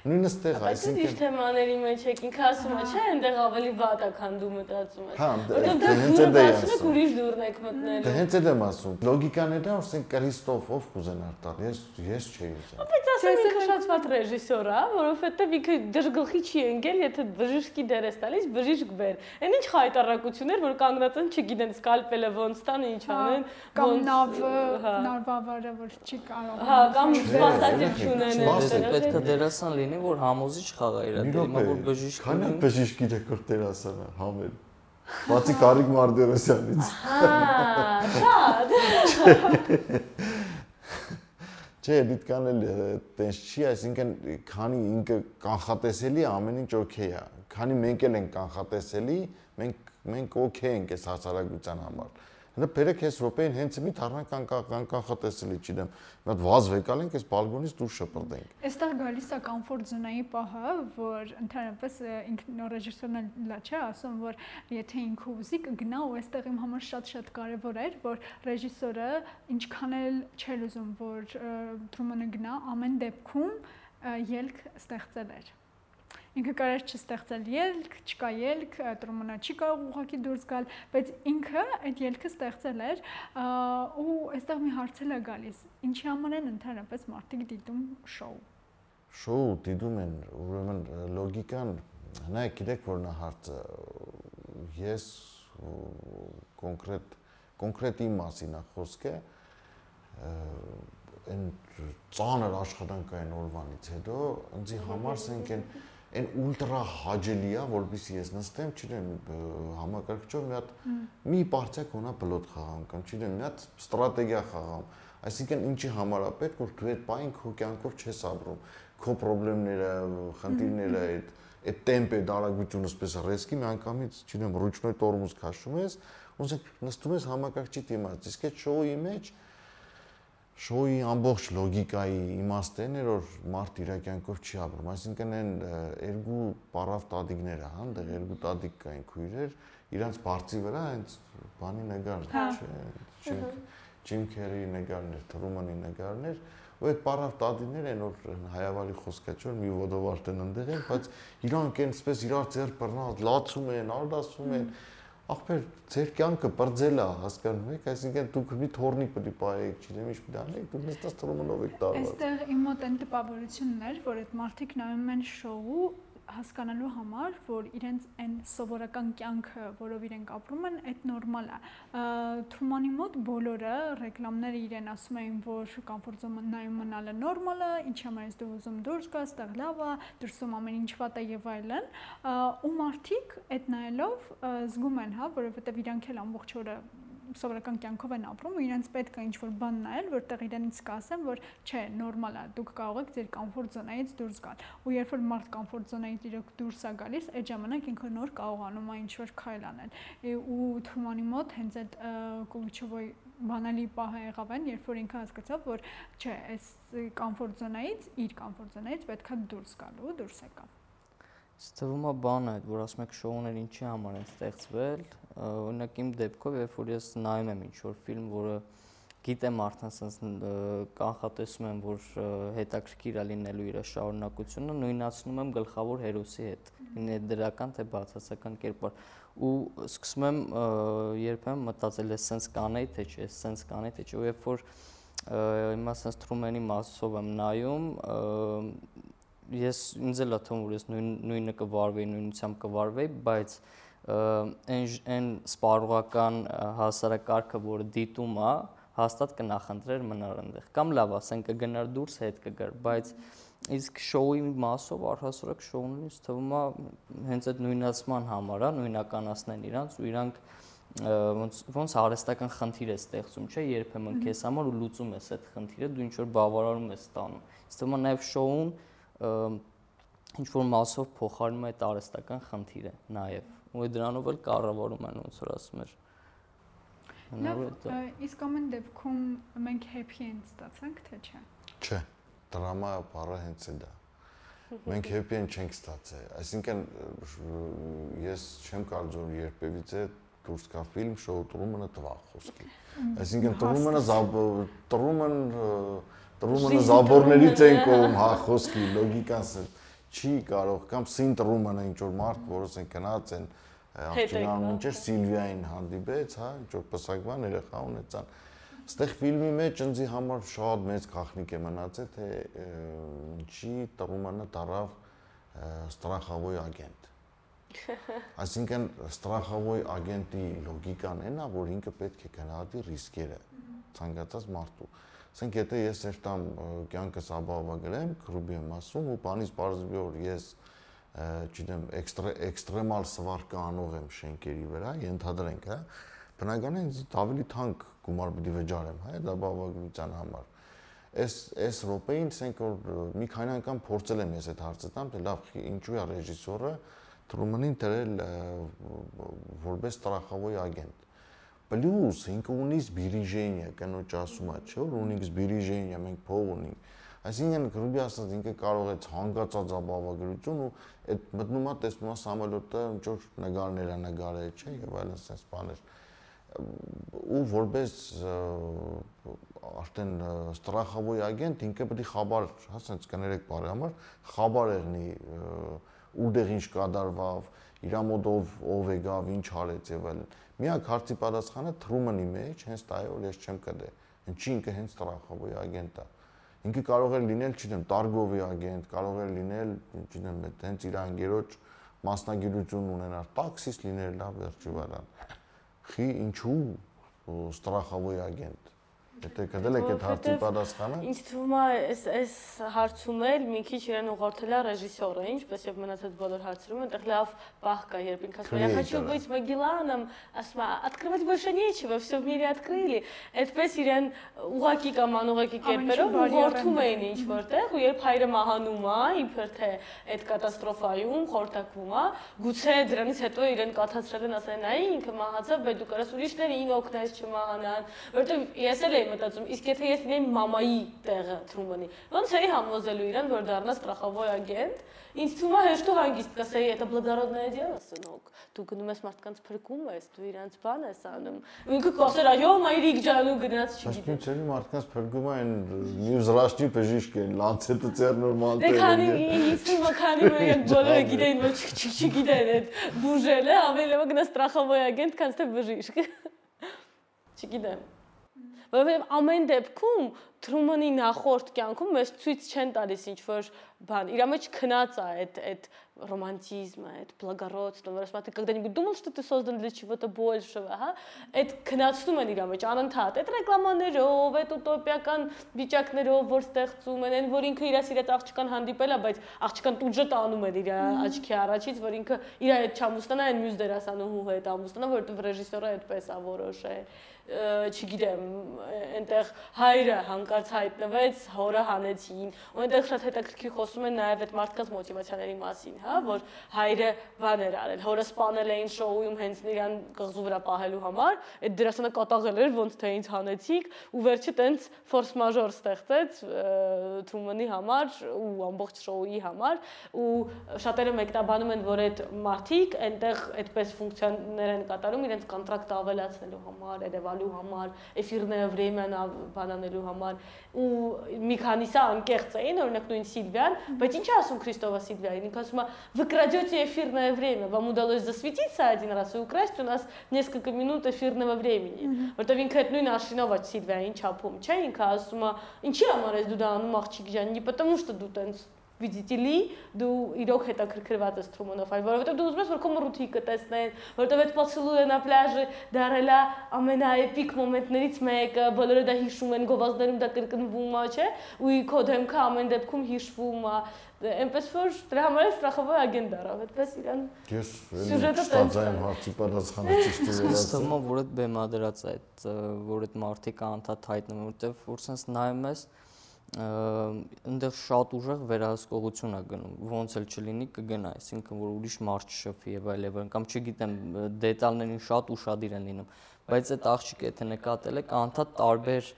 Նույնը ստեղ, այսինքն Բայց թեմաների մեջ եք ինքը ասում է, չէ, այնտեղ ավելի վատ է, քան դու մտածում ես։ Հա, որովհետև հենց այդ է ասում, ուրիշ դուրն եք մտնել։ Դե հենց այդ եմ ասում։ Լոգիկան է դա, որ ասենք Քրիստոֆ ով կուզենար տալ, ես ես չէի ուզենա։ Բայց ասեմ ինքը շատ վատ ռեժիսոր է, որովհետև ինքը դժգլխի չի ընկել, եթե բժիշկի դեր է տալիս, բժիշկ բեր։ Այն ինչ խայտարակություններ, որ կանգնած են, չգիտեն սկալպելը ոնց տան, ինչ հա, անեն, կամ նավը, նարվավարը, որ չի կարող։ Հա, կամ սպասածություն են։ Պետք է դերասան լինի լինի, որ համոզիչ խաղա իր դեպի, հիմա որ բժիշկ քանի բժիշկ իր կոր դերասանը համել։ Բացի Կարիկ Մարդերոսյանից։ Հա, շատ։ Չէ, դիտքան էլ տենց չի, այսինքն քանի ինքը կանխատեսելի ամեն ինչ օքեյ է։ Քանի մենք էլ ենք կանխատեսելի, մենք մենք օքեյ ենք այս հասարակության համար Հələ բերեք այս րոպեին հենց մի թառնական կանխատեսելի չգիտեմ, մի հատ վազ վեկալ ենք, այս բալկոնից դուրս շպրտենք։ Այստեղ գալիս է կոմֆորտ զոնայի պահը, որ ընդհանրապես ինքն ռեժիսորն էլ լա չէ, ասում որ եթե ինքը ուզի կգնա ու այստեղ իմ համար շատ-շատ կարևոր էր, որ ռեժիսորը ինչքան էլ չէր ուզում, որ Թրումանը գնա, ամեն դեպքում ելք ստեղծել էր ինքը կարար չստեղծել ելք, չկա ելք, տրոմոնա չի կարող ուղակի դուրս գալ, բայց ինքը այդ ելքը ստեղծել էր ու այստեղ մի հարց է գալիս. ինչի համար են ընդհանրապես մարդիկ դիտում շոու։ Շոու դիտում են, ուրեմն լոգիկան, նայեք, գիտեք որ նա հարցը ես կոնկրետ կոնկրետ իմ մասին է խոսքը այն ծանր աշխատանքային օրվանից հետո ինձ համար սենք այն այն ուլտրա հաջելի է, որովհետեւ ես նստեմ, չգիտեմ, համակարգչով մի հատ մի բարձակ ունա բլոտ խաղամ կամ չգիտեմ, մի հատ ստրատեգիա խաղամ։ Այսինքն ինչի համար է պետք որ դու այդ բային քո կյանքով չես ապրում։ Քո խնդիրները, խնդիրները այդ այդ տեմպը, դարագությունը, ասես ռեսկի մի անգամից, չգիտեմ, ռուչնոյ տորմուզ քաշում ես, ոնց նստում ես համակարգչի դիմաց։ Իսկ այդ շոուի մեջ շոուի ամբողջ լոգիկայի իմաստն էր որ մարդ իր կյանքով չի ապրում այսինքն այն երկու պարավ տադիկները հա այնտեղ երկու տադիկ կային քույրեր իրանց բարձի վրա այնց բանի նկարներ հա։ չէ Ջիմ Քերի նկարներ Թրումանի նկարներ ու այդ պարավ տադիներ են որ հայավարի խոսքա չէ մի ոտովարտ են ընդեղ են բայց իրանք այնպես իրար ձեր բռնած լացում են արդասում են ախպեր ձեր կյանքը բրձել է հասկանում եք այսինքն դուք մի թորնիկ պետք է բայեք չգիտեմ ինչ պետք է անեք դուք նստած թռումնով եք տարված այստեղ իմ մոտ այն տպավորությունն էր որ այդ մարդիկ նայում են շոու հասկանալու համար, որ իրենց այն սովորական կյանքը, որով իրենք ապրում են, այդ նորմալ է։ Թրումանի մոտ բոլորը ռեկլամները իրեն ասում էին, որ կոմֆորտ զոնայում մնալը նորմալ է, ինչի համար ես դու ուզում դուրս գաս, տեղ լավ է, դրսում ամեն ինչ վատ է եւ այլն։ Ու մարդիկ այդ նայելով զգում են, հա, որովհետեւ իրանք էլ ամբողջ օրը սովորական կյանքով են ապրում ու իրենց պետք է ինչ-որ բան նայել, որտեղ իրենց կասեն, որ չէ, նորմալ է, դուք կարող եք ձեր կոմֆորտ զոնայից դուրս գալ։ Ու երբ որ մարդ կոմֆորտ զոնայից իրոք դուրս է գալիս, այդ ժամանակ ինքը նոր կարողանում է ինչ-որ քայլ անել։ Ու Թրումանի մոտ հենց այդ Կուլիչովոյ բանալի պահը եղավ այն, երբ որ ինքը հասկացավ, որ չէ, այս կոմֆորտ զոնայից, իր կոմֆորտ զոնայից պետքա դուրս գալու, դուրս եկավ։ Ստվում է բանը այդ, որ ասում եք շոուներ ինչի համար են ստեղծվել, օրինակ իմ դեպքով, երբ որ ես նայում եմ ինչ որ ֆիլմ, որը գիտեմ արդեն sense կանխատեսում եմ, որ հետաքրքիր է լինելու իր շարունակությունը, նույնացնում եմ գլխավոր հերոսի հետ, ներդրական թե բացասական կերպար ու սկսում եմ երբեմն մտածել ես sense կանեի թե չէ, sense կանեի թե չէ, ու երբ որ հիմա sense Truman-ի մասով եմ նայում, ես ինձ էլ է թվում, որ ես նույն նույնը կվարվեի, նույնությամբ կվարվեի, բայց այն այն սպառողական հասարակարգը, որը դիտում է, հաստատ կնախընտրեր մնալ այնտեղ կամ լավ ասենք կգնար դուրս հետ կգար բայց իսկ շոուի մասով առհասարակ շոուն ինձ թվում է հենց այդ նույնացման համար է նույնականացնեն իրանց ու իրանք ոնց ոնց արհեստական խնդիր է ստեղծում չէ երբեմն քեզ համար ու լուծում ես այդ խնդիրը դու ինչ որ բավարարում ես ստանում ինձ թվում է նաև շոուն ինչ որ մասով փոխարինում է այդ արհեստական խնդիրը նաև ու դրանով էլ կառավարում են ոնց որ ասում ես Լավ, իսկ ամեն դեպքում մենք happy end ստացանք, թե չէ։ Չէ, դրամա բառը հենց է դա։ Մենք happy end չենք ստացել։ Այսինքն ես չեմ կարծում երբևիցե դուրս գա ֆիլմ շոու Տրումանը տվա խոսքի։ Այսինքն Տրումանը Տրուման Տրումանը զաբորներից են կողմ հա խոսքի լոգիկան չի կարող կամ Սին Տրումանը ինչ որ մարդ, որոնց են գնաց են աղջիկան մինչեր Սիլվիային հանդիպեց, հա, ինչ որ պսակվան երեխա ունեցան։ Այստեղ ֆիլմի մեջ ինձի համար շատ մեծ գաղտնիք է մնացել, թե ինչի տրումանը տարավ ստրախավոյ ագենտ։ Այսինքն ստրախավոյ ագենտի լոգիկան այն է, որ ինքը պետք է գնահատի ռիսկերը ցանկացած մարդու։ Ասենք եթե ես երտամ կյանքս ապահովագրեմ, քրուբի եմ ասում ու բանից բարձրի որ ես չգիտեմ, էքստրե էքստրեմալ սվարկը անող եմ շենքերի վրա, ենթադրենք, հա, բնականին ինձ ավելի թանկ գումար պիտի վճարեմ, հա, դա բավականության համար։ Այս այս րոպեին ասենք որ մի քանի անգամ փորձել եմ ես այդ հարցը տամ, թե լավ, ինչու է ռեժիսորը Տրումանին դրել որպես տրախավոյ ագենտ։ Պլյուս ինքը ունի զբիրիժենիա, կնոջ ասում է, չէ՞ որ ունի զբիրիժենիա, մենք փող ունենք Այսինքն գրուպի ասած ինքը կարող է ցանկացած ապահովագրություն ու այդ մտնում է տեսնում է սամոլոտը ինչ որ նկարներ է նկարել, չէ, եւ այլն sense բաներ ու որպես արդեն ստրախավոյ ագենտ ինքը պետք է խաբար, հա, sense կներեք բարի համար, խաբար եղնի ուդեղ ինչ կադարվավ, իր մոդով ով եկավ, ինչ արեց եւ այլն։ Միակ հարցի պատասխանը Թրումանի մեջ հենց է, որ ես չեմ կդե։ Ինչի ինքը հենց ստրախավոյ ագենտ է։ Ինքը կարող է լինել, չգիտեմ, Տարգովի ագենտ, կարող է լինել, չգիտեմ, հենց իր անգերոջ մասնագիտություն ունենալ, տաքսիստ լինել, լավ վերջի վարան։ Խի ինչու ստրախավոյ ագենտ Եթե կդել եք այդ հարցի պատասխանը։ Ինչ թվում է, այս այս հարցում էլ մի քիչ իրեն ուղղորդել է ռեժիսորը, ինչպես եւ մնացած բոլոր հարցերում, այնտեղ լավ պահ կա, երբ ինքը ասում է, «Я хочу быть Магелланом», ասում է, «Открывать больше нечего, все в мире открыли»։ Այդպես իրեն ուղակի կամ անուղակի կերպերով ուղղորդում էին ինչ որտեղ, ու երբ հայրը մահանում է, իբր թե այդ կատաստրոֆայում խորտակվում է, գուցե դրանից հետո իրեն կաթացրել են ասեն, «Այ ինքը մահացավ, բայց դու կարաս ուրիշներին օգնես չմահանան», որովհետեւ ես էլ եմ մտածում, իսկ եթե ես լինեի մամայի տեղը Թրումանի, ոնց էի համոզելու իրան, որ դառնա ստրախավոր ագենտ։ Ինձ թվում է հեշտ ու հանգիստ կասեի, это благодарное дело, сынок։ Դու գնում ես մարդկանց փրկում ես, դու իրանց բան ես անում։ Ինքը կասեր, այո, մայրիկ ջան ու գնաց չգիտեմ։ Բայց չէ՞ մարդկանց փրկում են նյուզրաշտի բժիշկ են, լանցետը ծերնորմալ դե տեղ։ Դե քանի ինձ թվում է քանի որ եք բոլորը գիտեն, որ չգիտեն այդ բուժելը, ավելի լավ գնա ստրախավոր ագենտ, քան թե բժիշկ։ Չգիտեմ որովհետև ամեն դեպքում Թրումանի նախորդ կյանքում մեզ ցույց չեն տալիս ինչ որ բան։ Իրա մեջ քնած է այդ այդ ռոմանտիզմը, այդ благородство, որոշմատը когда-нибудь думал, что ты создан для чего-то большего, հա։ Այդ քնածում են իրա մեջ անընդհատ։ Այդ ռեկլամաներով, այդ ուտոպիական վիճակներով, որ ստեղծում են, այն որ ինքը իր սիրած աղջկան հանդիպել է, բայց աղջկան տուժը տանում է իր աչքի առաջից, որ ինքը իր այդ չամուսնանա, այն մյուս դերասանուհու հետ ամուսնանա, որովհետև ռեժիսորը այդպես է որոշել չգիտեմ, այնտեղ հայրը հանկարծ հայտնվեց, հորը հանեցին։ Ու այնտեղ շատ հետաքրքիր խոսում են նաև այդ մարդկանց մոտիվացիաների մասին, հա, որ հայրը բան էր արել, հորը սպանել էին շոուում հենց իրան կղզու վրա պահելու համար, այդ դերասանը կատաղել էր, ոնց թե ինձ հանեցիք, ու վերջը տենց ֆորս մաժոր ստեղծեց Թրումանի համար ու ամբողջ շոուի համար, ու շատերը մեկնաբանում են, որ այդ մարդիկ այնտեղ այդպես ֆունկցիաներ են կատարում իրենց կոնտրակտը ավելացնելու համար, երևալու համար, էֆիրները վրեման բանանելու համար ու մի քանիսը անկեղծ էին, օրինակ նույն Սիլվիան, բայց ինչ ասում Քրիստովա Սիլվիային, ինքը ասում է «Вы крадете эфирное время, вам удалось засветиться один раз и украсть у нас несколько минут эфирного времени»։ Որտեվ ինքը այդ նույն արշինով է Սիլվիային չափում, չէ՞, ինքը ասում է «Ինչի համար ես դու դա անում աղջիկ ջան, не потому что դու տենց վիդիտիլի դու իրոք հետաքրքրված ես Թրումանով, այլ որովհետև դու ուզում ես որ քո մրուտիկը տեսնեն, որովհետև այդ պացելուենա պլաժը դարելա ամենաէպիկ մոմենտներից մեկը, բոլորը դա հիշում են, գովազդներում դա կրկնվում է, չէ՞, ու քո դեմքը ամեն դեպքում հիշվում դե, է, այնպես որ դրա համար է ստրախավոր ագենդարա, այդպես իրան Ես սյուժետը ստացայեմ հարցի պատասխանը ճիշտ է վերած։ Ստամա որ այդ բեմադրած այդ որ այդ մարտիկը անդադար հայտնվում, որտեվ որ sense նայում ես, ես այնտեղ շատ ուժեղ վերահսկողություն է գնում ոնց էլ չլինի կգնա այսինքն որ ուրիշ մարդ չշփվի եւ այլ եւ կամ չգիտեմ դետալներին շատ ուրախadir են լինում բայց այդ աղջիկը եթե նկատել եք անդադ տարբեր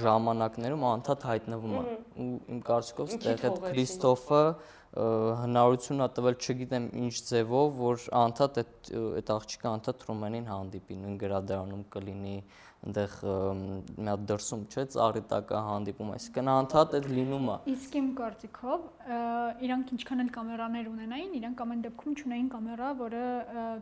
ժամանակներում անդադ հայտնվում է ու իմ կարծիքով այդտեղ այդ Քրիստոֆը հնարություն է տվել չգիտեմ ինչ ձևով որ անդադ այդ այդ աղջիկը անդադ Ռոմանին հանդիպի նույն գրադարանում կլինի այնտեղ մի հատ դրսում չէ ծառի տակը հանդիպում այսինքն անդադ այդ լինում է իսկ իմ կարծիքով իրանք ինչքան էլ կամերաներ ունենային իրանք ամեն դեպքում չունեին կամերա որը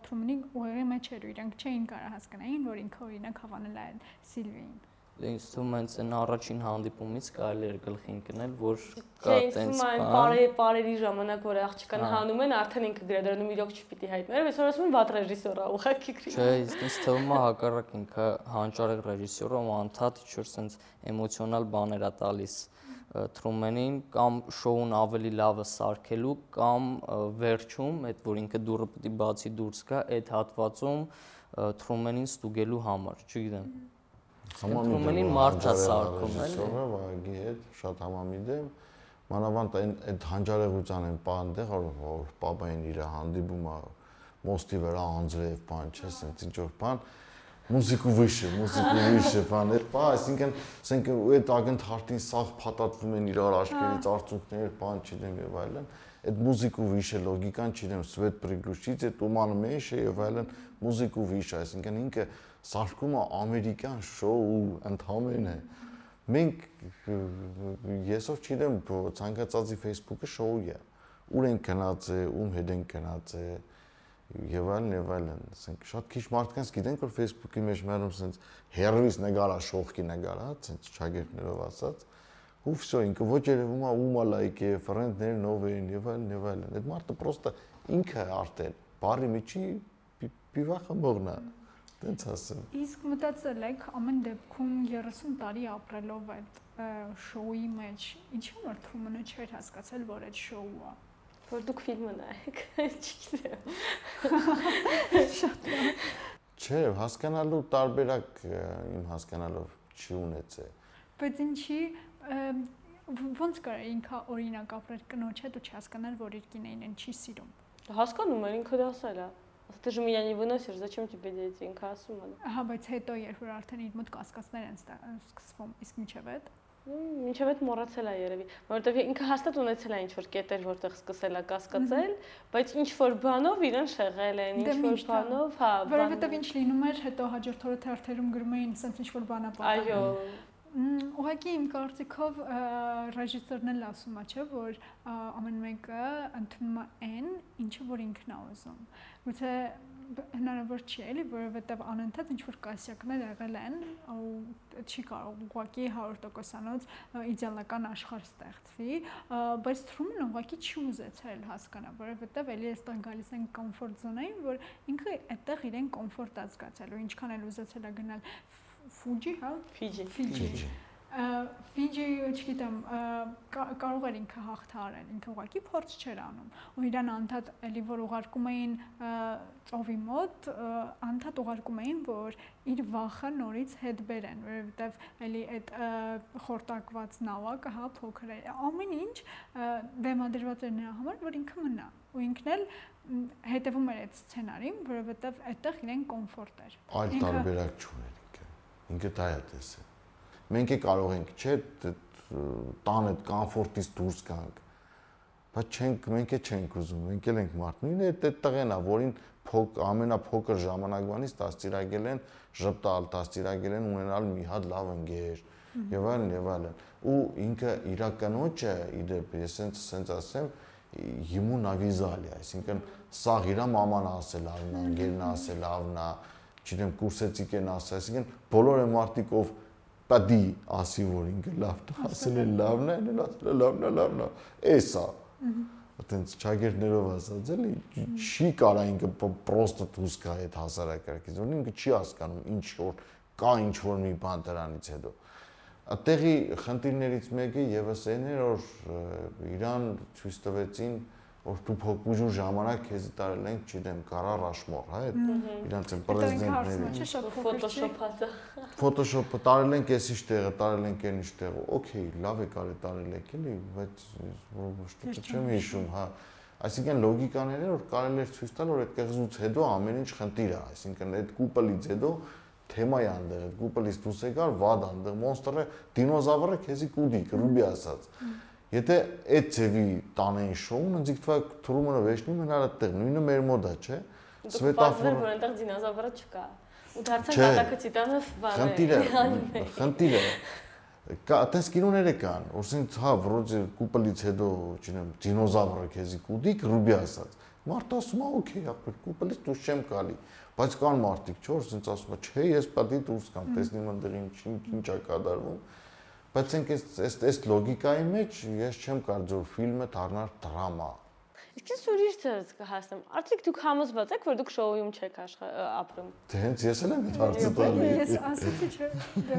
Թրումնի ուղեղի մեջ էր ու իրանք չէին կարող հասկանային որ ինքը օրինակ հավանել է Սիլվիին ինձ թվում է այն առաջին հանդիպումից կարելի էր գլխի ընկնել, որ կա տենց բան։ Բարե բարերի ժամանակ որ աղջկան հանում են, արդեն ինքը գրադարանում իրոք չպիտի հայտներ, այսօր ասում են վատ ռեժիսոր է, ուղղակի քրի։ Չէ, ինձ թվում է հակառակ ինքը հանճարեղ ռեժիսորը, ով անդադ ինչ-որ sense էմոցիոնալ բաներ է տալիս Թրումենին կամ շոուն ավելի լավը սարքելու կամ վերջում այդ որ ինքը դուրը պիտի բացի դուրս գա այդ հատվածում Թրումենին ստուգելու համար, չգիտեմ։ Համամիտ մարդա սարքում էլի։ Սովը վագի հետ շատ համամիտ եմ։ Մանավանդ այն այդ հանճարեղության են պանդեղ որ պապային իր հանդիպումը մոստի վրա անձրև բան չէ, ասենց ինչ որ բան մուզիկու վիշը, մուզիկու վիշը, բան էր, բա, այսինքն, ասենք այդ ակնթարթին սաղ փաթաթվում են իրար աչքերից արցունքներ, բան չդեմ եւ այլն։ Այդ մուզիկու վիշը լոգիկան չդեմ, սվետ պրիգլուշից է տումանը մեջ է եւ այլն, մուզիկու վիշ, այսինքն ինքը սարքումը ամերիկյան շոու ընդհանրեն է մենք եսով չգիտեմ ցանկացածի Facebook-ը շոու է ուր են գնաց է ում հետ են գնաց է եւ այլն եւ այլն ասենք շատ քիչ մարդկանց գիտենք որ Facebook-ի մեջ մերում sense հերվիս նգարա շողքի նգարա sense ճագերներով ասած ու վсё ինքը ոչ երևում է ում է լայք է ֆրենդներ նով են եւ այլն եւ այլն այդ մարդը պրոստը ինքը արդեն բարի միջի պիվախը մողնա Տենց ասեմ։ Իսկ մտածել եք ամեն դեպքում 30 տարի ապրելով այդ շոուի մեջ, ինչի՞ որ Թրումանը չէր հասկացել, որ այդ շոու է։ Որ դուք ֆիլմը նայեք, չգիտեմ։ Շատ Չէ, հասկանալու տարբերակ իմ հասկանալով չի ունեցել։ Բայց ինչի ոնց կարա ինքը օրինակ ապրել կնոջ հետ ու չհասկանալ, որ իր կինային չի սիրում։ Հասկանում էր ինքը դասել է։ Ты же меня не выносишь, зачем тебе дети? Ինքը ասում է։ Ահա, բայց հետո երբ որ արդեն իր մոտ կասկածներ են սկսվում, իսկ ինչև այդ Ինչև այդ մոռացել է երևի, որովհետև ինքը հաստատ ունեցել է ինչ-որ կետեր, որտեղ սկսել է կասկածել, բայց ինչ-որ բանով իրեն շեղել են, դե ինչ-որ բանով, հա, որովհետև ինչ լինում էր, հետո հաջորդ օրը թերթերում գրում էին, ասենց ինչ-որ բանա պատահել։ Այո, Ուղղակի իմ կարծիքով ռեժիսորն էլ ասում է, չէ, որ ամեն մեկը ընդունում է այն, ինչը որ ինքն է ուզում։ Գուցե հնարավոր չի էլի, որովհետև անընդհատ ինչ որ կասյակներ եղել են ու չի կարող ուղղակի 100%-անոց իդեալական աշխարհ ստեղծվի, բայց Թրումն ուղղակի չի ուզեցել հասկանա, որովհետև էլի այստեղ գալիս են կոմֆորտ զոնային, որ ինքը այդտեղ իրեն կոմֆորտ է զգացել ու ինչքան էլ ուզեցել է գնալ Ֆուջի, հա? Ֆիջի։ Ֆիջի։ Ֆիջի, չգիտեմ, կարող էր ինքը հաղթարել, ինքը ուղղակի փորձ չէր անում։ Ու իրան անդադ էլի որ ուղարկում էին ծովի մոտ, անդադ ուղարկում էին, որ իր վախը նորից հետ բերեն, որովհետև էլի այդ խորտակված նավակը, հա, փոքր է։ Ամեն ինչ դեմադրված էր նրա համար, որ ինքը մնա։ Ու ինքն էլ հետևում էր այդ սցենարին, որովհետև այդտեղ իրեն կոմֆորտ էր։ Այլ տարբերակ չուներ ինքը։ դա է տեսել մենք է կարող ենք, չէ, տան այդ կոմֆորտից դուրս գանք։ Բայց չենք, մենք է չենք ուզում, մենք էլ ենք մարդ։ Նույնը այդ այդ տղեն է, որին փոք ամենափոքր ժամանակվանից դաստիարակել են, ժպտալ, դաստիարակել են ունենալ մի հատ լավ ընկեր եւ այլն եւ այլն։ Ու ինքը իրականոճը իդեպ ես sense sense ասեմ հիմու նավիզալի, այսինքն սա իրա մաման ասել ավնա, ընկերն ասել ավնա, չգիտեմ, կուրսեցիկ են ասել, այսինքն բոլորը մարդիկ ով պատի ասի որ ինքը լավն է, ասել է լավն է, այլ ասել է լավն է, լավն է։ Էսա։ Այտենց ճագերներով ասած էլի չի կարա ինքը պրոստը դուրս գա այդ հասարակակից, որ ինքը չի հասկանում ինչ որ կա ինչ որ մի բան դրանից հետո։ Այդտեղի խնդիրներից մեկը եւս այն էր, որ իրան ցույց տվեցին որ դու փոքուժու ժամանակ քեզ տարել ենք, չգիտեմ, կարա ռաշմոր, հա, այդ իրանց են պրեզիդենտների։ Ֆոտոշոփածը։ Ֆոտոշոփը տարել ենք էս ինչ տեղը, տարել ենք այն ինչ տեղը։ Okay, լավ է կարի տարել եք, էլի, բայց որոշ չեմ հիշում, հա։ Այսինքն լոգիկաները որ կարելի է ցույց տալ, որ այդ կղզուց հետո ամեն ինչ խնդիր է, այսինքն այդ կուպլից հետո թեմա է անդեղ, այդ կուպլից դուրս եկար վադ անդեղ, մոնստերը, դինոզավրը քեզի կուդի, կրուբի ասած։ Եթե այդ ձևի տանեին շոուն, ինձ թվա Թրումանը վեճնի մնալ այդտեղ, նույնը մեր մոդա, չէ։ Սվետաֆորը, որ այնտեղ դինոզավրը չկա։ Ու դարձան կատակցի տանը բանը։ Խնդիրը, խնդիրը կա այտենց կինոները կան, որսինց հա, վրոձ կուպլից հետո, չնեմ, դինոզավրը քեզի կուդիկ ռուբի ասած։ Մարդը ասում է, օքեյ, ապեր կուպլից դուրս չեմ գալի, բայց կան մարդիկ, չէ, որսինց ասում է, չէ, ես պատի դուրս կամ տեսնեմ այնտեղ ինչ ինչ է կատարվում բայց ենք այս այս այս լոգիկայի մեջ ես չեմ կարծում ֆիլմը դառնար դրամա Իսկ ես ուրիշ ծերս կհասնեմ։ Արդյոք դուք համոզված եք, որ դուք շոուում չեք ապրում։ Դե հենց ես էլ եմ այդ հարցը տալի։ Ես ասացի չէ։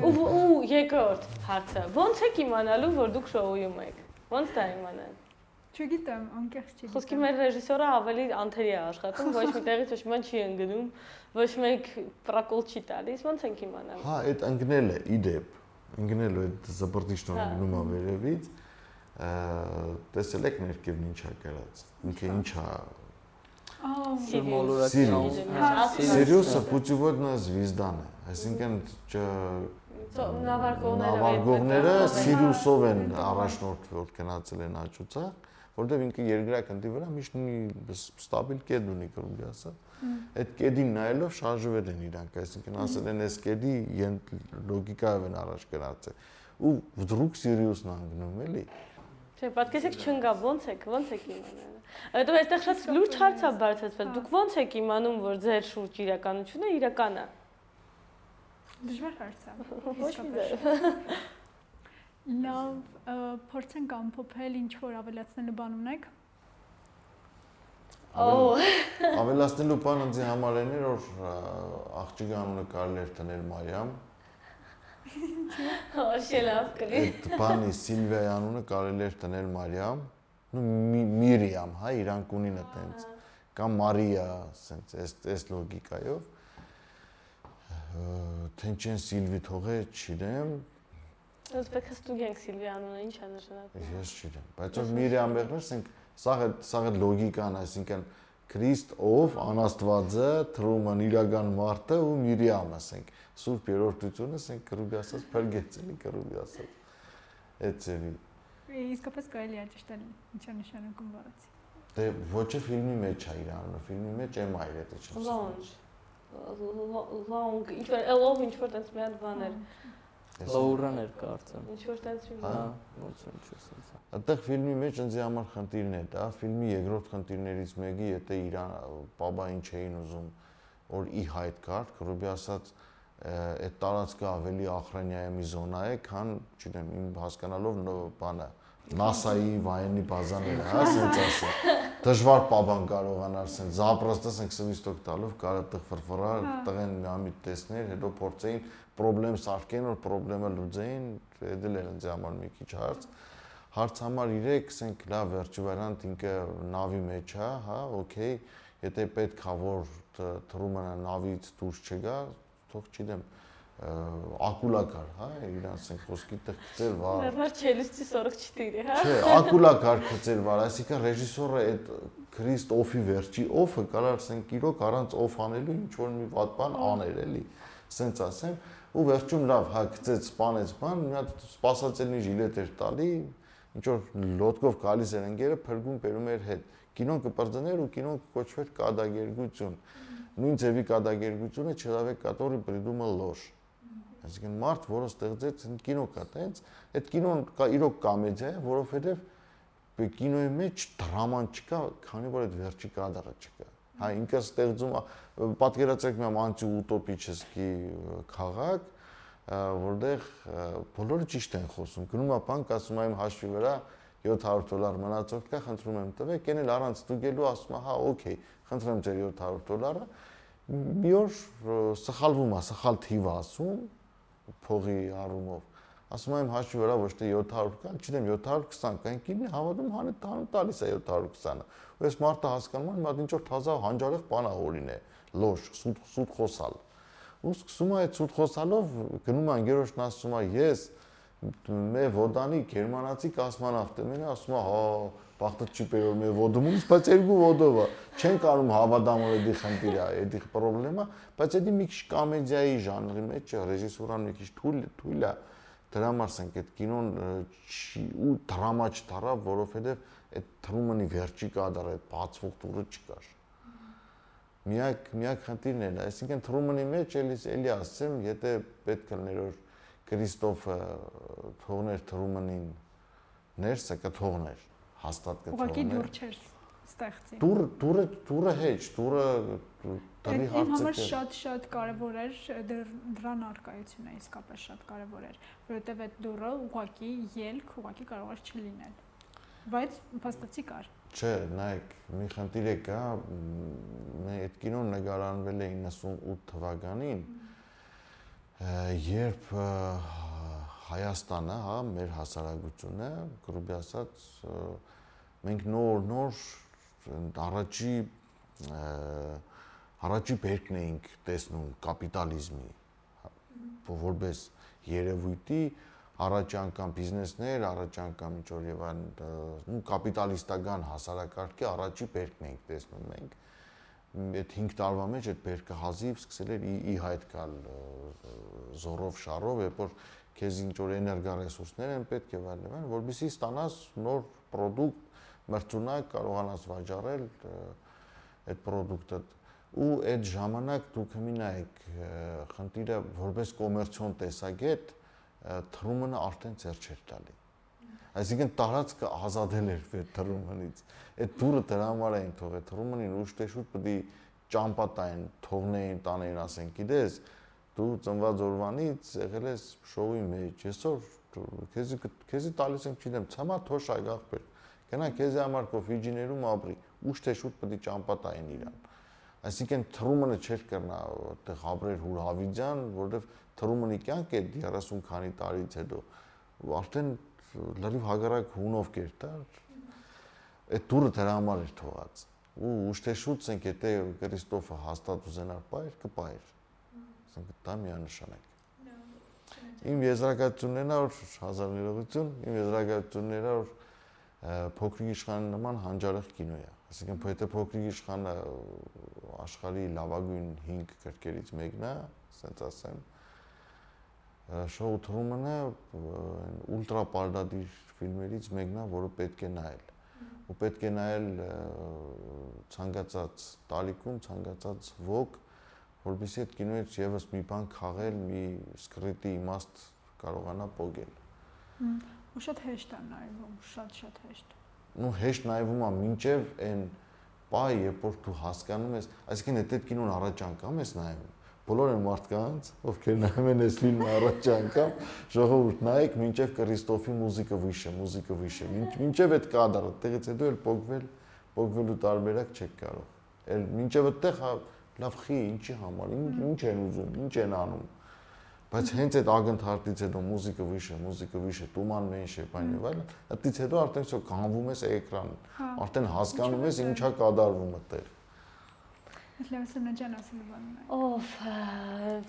Ու ու երկրորդ հարցը։ Ոնց եք իմանալու, որ դուք շոուում եք։ Ոնց դա իմանալ։ Չգիտեմ, անկեղծ չգիտեմ։ Խոսքի մեր ռեժիսորը ավելի անթերի է աշխատում, ոչ մի տեղից ոչ մի չի ընկնում, ոչ մեկ պրակոլ չի տալիս, ոնց ենք իմանալու։ Հա, այդ ընկնել է իդեպ ընկնելու այդ զբրդի շնորհը գնում է վերևից, տեսել եք ներքևն ինչա գրած, ինքը ինչա Սիրիուսը путеводная звездан է, այսինքն նավարկողները նավարկողները Սիրիուսով են առաջնորդվել գնացել են աճուցա որտեղ ինքը երկրակնդի վրա միշտ մի ստաբիլ կետ ունի կրում ասած այդ կեդին նայելով շարժվել են իրանք, այսինքն ասել են այս կեդի լոգիկայով են առաջ գնացել։ Ու վդրուկ սիրիուսն անգնում էլի։ Չէ, պատկերացեք չնգա, ոնց եք, ոնց եք իմանալու։ Հետո այստեղ շատ լուրջ հարց է բարձրացվել։ Դուք ոնց եք 임անում, որ ձեր շուրջ իրականությունը իրական է։ Դժվար հարց է։ Ոչ մի ձև։ Լավ, փորձենք ամփոփել ինչ որ ավելացնելու բան ունեք։ Օ։ Ավելացնելու բան ինձ համար էր, որ աղջիկի անունը կարելի էր տնել Մարիամ։ Ոչ լավ կլի։ Այդ բանի Սիլվիայի անունը կարելի էր տնել Մարիամ, նու Միրիամ, հա, իրանք ունին այտենց կամ Մարիա, ասենց այս այս լոգիկայով։ Թե ինչեն Սիլվի թողե, չգիտեմ, Է ստուգենք Սիլվի անունը ինչ է նշանակում։ Ես չգիտեմ, բայց որ Միրիամ եղներ, ասենք Սա է սա է լոգիկան, այսինքն Քրիստ ով անաստվածը, Թրուման իրական մարդը ու Միրիամ, ասենք, Սուրբ երրորդությունը, ասենք կրուբի ասած փրկեց էլի կրուբի ասած։ Այդ ձևի։ Իսկապես կարելի է ճշտել ինչա նշանակում բառացի։ Դե ոչ է ֆիլմի մեջ է իր անունը, ֆիլմի մեջ եմ այր դա չեմ։ Lounge long, ինչ որ ելով ինչ որ տենց մի հատ բաներ։ Լոուրան էր կարծեմ։ Ինչ որ տենց մի Հա, ոնց ինչ ասած։ Այդտեղ ֆիլմի մեջ ինձ համար խնդիրն է դա, ֆիլմի երկրորդ խնդիրներից մեկը, եթե իրան պաբային չէին ուզում, որ ի հայտ գար, Ռուբի ասած այդ տարածքը ավելի ախրանյայի մի զոնա է, քան, չգիտեմ, իմ հասկանալով բանը NASA-ի վայենի բազաները, հա, ասենց ասեմ։ Դժվար պաբան կարողանար ասեն, զապրաստը ասենք սվիստոկ տալով կարա տղ ֆրֆրար, տղեն մի տեսներ, հետո փորձեին խնդրեմ սարքեն, որ խնդրեմը լուծեին, դել էր ինձ համար մի քիչ հարց։ Հարց համար 3, ասենք, լավ, վերջի վարանտ ինքը նավի մեջ է, հա, օքեյ, եթե պետք է որ թռումը նավից դուրս չգա, թող չգիտեմ, ակուլակար, հա, իր ասենք խոսքի տեղ գծել վար։ Մեռնար չելիստի սորող չտիրի, հա։ Չէ, ակուլակար գծել վար, այսինքն ռեժիսորը այդ Քրիստ Օֆի վերջի Օֆը կարա ասենք իրոք առանց Օֆ անելու ինչ որ մի վատ բան աներ էլի, սենց ասեմ, ու վերջում լավ հա գծեց, սپانեց բան, մի հատ սпасածելնի ժիլետ էր տալի, ինչ որ լոդկով գալիս էր ընկերը, փրկում բերում էր հետ։ Կինոն կպրծներ ու կինոն կոչվեր կադագերգություն։ Նույն ձևի կադագերգությունը չդավե կատորի բրիդումը լոշ։ Ա Այսինքն մարդ, որը ստեղծեց կինո կա, տենց, այդ կինոն կա իրոք կոմեդիա է, որովհետև կինոյի մեջ դրաման չկա, քանի որ այդ վերջի կադրը չկա։ Հա ինքը ստեղծում պատկերացրեք մի անտի-ուտոպիչեսկի քաղաք, որտեղ բոլորը ճիշտ են խոսում։ Գնում է բանկ, ասում իմ հաշվի վրա 700 դոլար մնացող կա, խնդրում եմ տվեք, եկել առանց ստուգելու ասում է, հա, օքեյ, խնդրեմ ձեր 700 դոլարը։ Մի օր սխալվում է, սխալ թիվ ասում փողի առումով ասում եմ հաշվի վրա ոչ թե 700 կան, չգիտեմ 720 կան, ինքնին հավատում հանը տանը տալիս է 720-ը։ Ու այս մարդը հասկանում է, մատ ինչ որ թազա հանջարեղ բանա օրին է, լոշ, սուտ սուտ խոսալ։ Ու սկսում է այդ սուտ խոսալով գնում է անգերոշն ասում է ես մե ոդանի գերմանացի կոսմոնավտը ասում է հա բախտը չի բերում մե ոդում բայց երկու ոդով է չեն կարող հավատամոր էդի խնդիրը էդի խնդրեմա բայց էդի մի քիչ կոմեդիայի ժանրի մեջ ռեժիսուրան մի քիչ թույլ թույլ է դրա համար ասենք այդ կինոն ու դրամա չդարավ, որովհետև այդ Թրումանի վերջի կադրը, այդ բացվող տուրը չկար։ Միակ միակ խնդիրն է, այսինքն Թրումանի մեջ էլի էլի ասեմ, եթե պետք լիներ որ Քրիստոֆը թողներ Թրումանին ներսը կթողներ, հաստատ կթողներ։ Ուղղակի դուր չէր ստեղծի։ Դուրը դուրը դուրը հեչ, դուրը դրի հարցը։ Իմ համար շատ-շատ կարևոր էր դրան արկայությունը իսկապես շատ կարևոր էր, որովհետև այդ դուրը ուղղակի ելք ուղղակի կարող էր չլինել։ Բայց փաստացի կար։ Չէ, նայեք, մի խնդիր է կա, մենք այդ կինոն նկարանվել է 98 թվականին, երբ Հայաստանը, հա, մեր հասարակությունը, գրուպի ասած, մենք նոր-նոր առաջի առաջի բերքն էինք տեսնում կապիտալիզմի որպես երևույթի առաջ անգամ բիզնեսներ, առաջ անգամ ինչ որ եւ այն ու կապիտալիստական հասարակարգի առաջի բերքն էինք տեսնում մենք այդ 5 տարվա մեջ այդ բերքը հազիվ սկսել էր ի հայտ գալ զորով շարով, երբ որ քեզ ինչ որ էներգա ռեսուրսներ են պետք եւ այլն, որովհետեւ ստանաս նոր product մրցունակ կարողանաս վաճառել այդ product-ը ու այդ ժամանակ դուք մի նայեք խնդիրը որպես կոմերցիոն տեսակետ թրումանը արդեն ծեր չէր տալի այսինքն տարածքը ազատել էր այդ թրումանից այդ դուրը դրա համար էին թողել թրումանին ուշ թե շուտ պետք է ճամպա տային թողնեին տանեին ասեն գիտես դու ծնված օրվանից եղել ես շոուի մեջ այսօր քեզ քեզի տալիս ենք չգիտեմ ցամա թոշ այգախբեր Գնա քեզ համար կոֆիջիներում ապրի, ուշ թե շուտ պետք է ճամպատային իրան։ Այսինքն թրումանը չէր կրնա այդտեղ ապրեր հուրհավիդյան, որովհետև թրումանի կյանք է 30 քանի տարից հետո արդեն լրիվ հագարակ հունով կերտա։ Այդ դուրը դրա համար էր թողած։ Ու ուշ թե շուտ ցենք եթե Քրիստոֆը հաստատ ուզենար բայր, կպայր։ դա միանշանակ։ Իմ եզրակացություններն որ հազար ներողություն, իմ եզրակացությունները որ փոքրիկ իշխանը նման հանջարեղ կինո է։ Այսինքն փոյտե փոքրիկ իշխանը աշխարհի լավագույն 5 կրկերից մեկն է, ասենց ասեմ։ Շոու Թրումանը ուլտրա պարդադիր ֆիլմերից մեկն է, որը պետք է նայել։ Ու պետք է նայել ցանկացած տալիքում, ցանկացած ոգ, որովհետեւ այդ կինոից եւս մի բան քաղել, մի սկրիտի իմաստ կարողանա փոգել։ Ու շատ հեշտ է նայվում, շատ-շատ հեշտ։ Ну հեշտ նայվում է մինչև այն բայ, երբ որ դու հասկանում ես, այսինքն այդ այդ կինոն առաջ անգամ ես նայում, բոլոր այն մարդկանց, ովքեր նայում են այս ֆիլմը առաջ անգամ, ժողովուրդ նայեք, մինչև Քրիստոֆի մուզիկը վիշը, մուզիկը վիշը։ Մինչև այդ կադրը, տեղից հետո էլ փոկվել, փոկվելու տարբերակ չեք կարող։ Էլ մինչև այդտեղ հա լավ խի, ինչի համար, ինչ են ուզում, ինչ են անում։ Բայց հենց այդ ակնթարթից հետո մուզիկը վիշը, մուզիկը վիշը, տուման մենշե, բան եւ այլն, այդից հետո արդեն всё կանվում ես էկրան։ հա։ Արդեն հասկանում ես ինչա կատարվում այդտեղ։ Լևսոնը ջան ասելու բանն է։ Օֆ,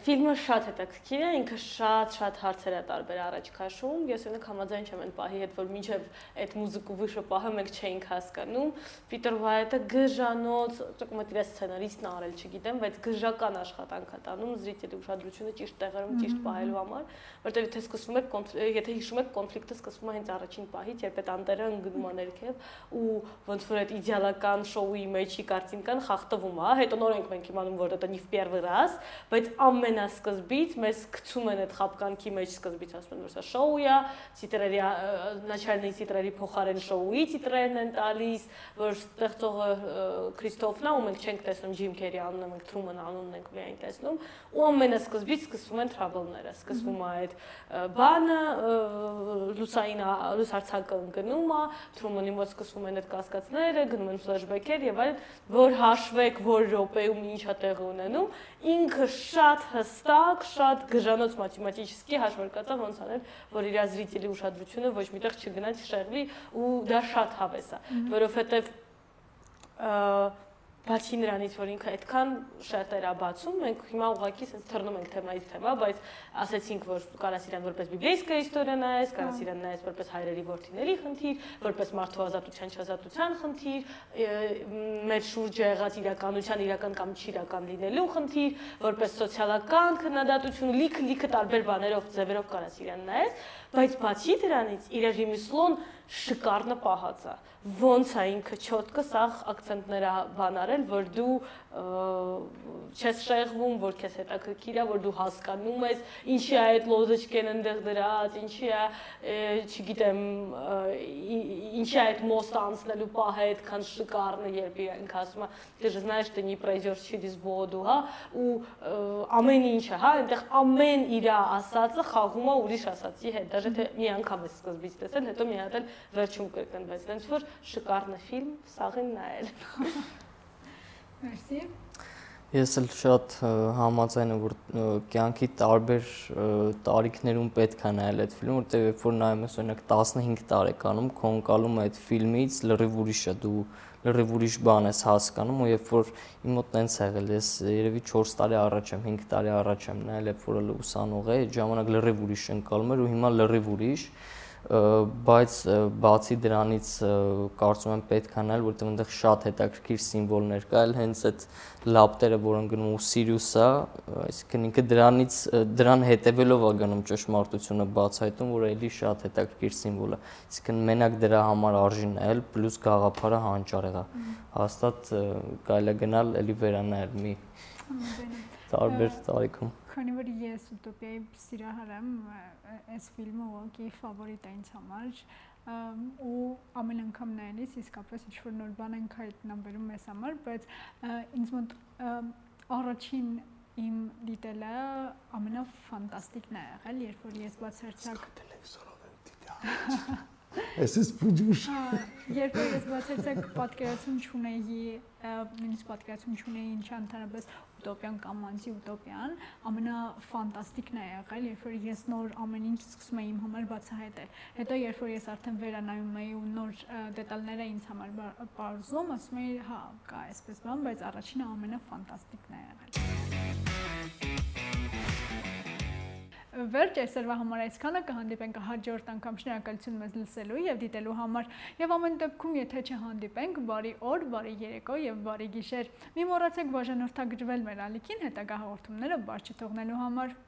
ֆիլմը շատ հետաքրքիր է, ինքը շատ-շատ հարցեր է տարբեր առաջ քաշում։ Ես ունենք համաձայն չեմ այն պահի հետ, որ մինչև այդ մուզիկու վիշը պահը մենք չէինք հասկանում։ Պիտեր Վայթը գժանոց, ճկմտ իր սցենարիստն արել, չգիտեմ, բայց գժական աշխատանք է տանում զրիտելի ուշադրությունը ճիշտ տեղերում ճիշտ պահելու համար, որտեղ եթե սկսվում է եթե հիշում եք կոնֆլիկտը սկսվում է հենց առաջին պահից, երբ այդ անտերը ընկնում է ներքև ու ոնց որ այդ իդեալական շոուի մեջի կարտինկան խախտվում է, հետո նոր ենք մենք իմանում, որ դա не в первый раз, բայց ամենասկզբից մեզ գցում են այդ խապկանքի մեջ սկզբից ասում են, որ սա շոու է, տիտրերի начальные տիտրերի փոխարեն շոուի տիտրերն են տալիս, որ ստեղծողը Քրիստոֆն է, ու մենք չենք տեսնում Ջիմ Քերի անունը, մենք Թրուման անունն ենք միայն տեսնում, ու ամենասկզբից սկսվում են trouble-ները, սկսվում է այդ բանը լուսային լուսարցակը ընկնում է, Թրումանի մոտ սկսվում են այդ կասկածները, գնում են ֆլեշբեքեր եւ այլն, որ հաշվեք, որ րոպեում ինչա տեղ ունենում, ինքը շատ հստակ, շատ գժանոց մաթեմատիկի հաշվարկածա ոնց անել, որ իր զրիտելի ուշադրությունը ոչ միտեղ չգնա չշեղվի ու դա շատ հավես է, որովհետեւ Բացի նրանից, որ ինքը այդքան շատ էր աբացում, մենք հիմա ուղղակի sense թռնում ենք թեմայից թեմա, բայց ասացինք, որ կարաս իրան որպես բիբլիական իստորիա նայես, կարաս հա։ իրան նայես որպես հայրերի ворթիների խնդիր, որպես մարդու ազատության չազատության խնդիր, մեր շուրջը եղած իրականության իրական կամ չիրական լինելու խնդիր, որպես սոցիալական քննադատություն, լիքը լիքը տարբեր բաներով, ձևերով կարաս իրան նայես, Բայց բացի դրանից իր ռիմիսլոն շկարնը պահած է։ Ոնց է ինքը չոտկը սախ акցենտները բանարել, որ դու չես շեղվում, որ քեզ հետաքրքիր է, որ դու հասկանում ես, ինչի է այդ լոզոչկեն այնտեղ դրած, ինչի է, չգիտեմ, ինչի է այդ մոստ անցնելու պահը այդքան շկարնը, երբ ինքը ասում է, դու знаешь, ты не пройдёшь через воду, հա, ու ամեն ինչը, հա, այնտեղ ամեն իր ասածը խաղում է ուրիշ ասածի հետ, դա Հա, Դաժե թե մի անգամ ես սկզբից տեսել, հետո մի հատ էլ վերջում կրկնվեց։ Դենց որ շկարն է ֆիլմ, սաղին նայել։ Մերսի։ Ես էլ շատ համաձայն եմ, որ կյանքի տարբեր տարիքներում պետք է նայել այդ ֆիլմը, որտեղ երբ որ նայում ես օրինակ 15 տարեկանում, քո ընկալում է այդ ֆիլմից լրիվ ուրիշ է, դու լրիվ ուրիշ բան ես հասկանում ու երբ որ իմ մոտ տենց եղել, ես երևի 4 տարի առաջ եմ, 5 տարի առաջ եմ նայել, երբ որ ուսանող էի, ժամանակ լրիվ ուրիշ ընկալում էր ու հիմա լրիվ ուրիշ է բայց բացի դրանից կարծում եմ պետք է նայել, որտեղ այնտեղ շատ հետաքրքիր սիմվոլներ կա, այլ հենց այդ լապտերը, որոնք գնում ու Սիրիուսա, այսինքն ինքը դրանից դրան հետևելով է գնում ճշմարտությունը բացահայտում, որ էլի շատ հետաքրքիր սիմվոլ է։ Այսինքն մենակ դրա համար արժի նայել, պլյուս գաղափարը հանճարեղ է։ Հաստատ կարելի է գնալ էլի վերանայել մի տարբեր տարիքում քանի որ ես ուտոպիայի սիրահար եմ, այս ֆիլմը ուղղակի ֆավորիտ է ինձ համար ու ամեն անգամ նայելիս իսկապես ինչ որ նոր բան ենք հայտնաբերում մեզ համար, բայց ինձ մոտ առաջին իմ դիտելը ամենաֆանտաստիկն է եղել, երբ որ ես բացարձակ տելևիզորով եմ դիտել։ Ես էս փուջուշ։ Երբ որ ես բացարձակ պատկերացում չունեի, նույնիսկ պատկերացում չունեի ինչ ընդհանրապես ուտոպիան կամ անտի ուտոպիան ամենաֆանտաստիկն է եղել, երբ որ ես նոր ամեն ինչ սկսում էի իմ համար բացահայտել։ Հետո երբ որ ես արդեն վերանայում էի ու նոր դետալները ինձ համար բարձում, ասում էի, հա, կա այսպես բան, բայց առաջինը ամենաֆանտաստիկն է եղել։ Վերջ այսօրվա համար այսքանը կհանդիպենք հաջորդ անգամ շնորհակալություն մեզ լսելու եւ դիտելու համար եւ ամեն դեպքում եթե չհանդիպենք բարի օր, բարի երեկո եւ բարի գիշեր։ Մի մոռացեք բաժանորդագրվել մեր ալիքին հետագա հաղորդումները բաց չթողնելու համար։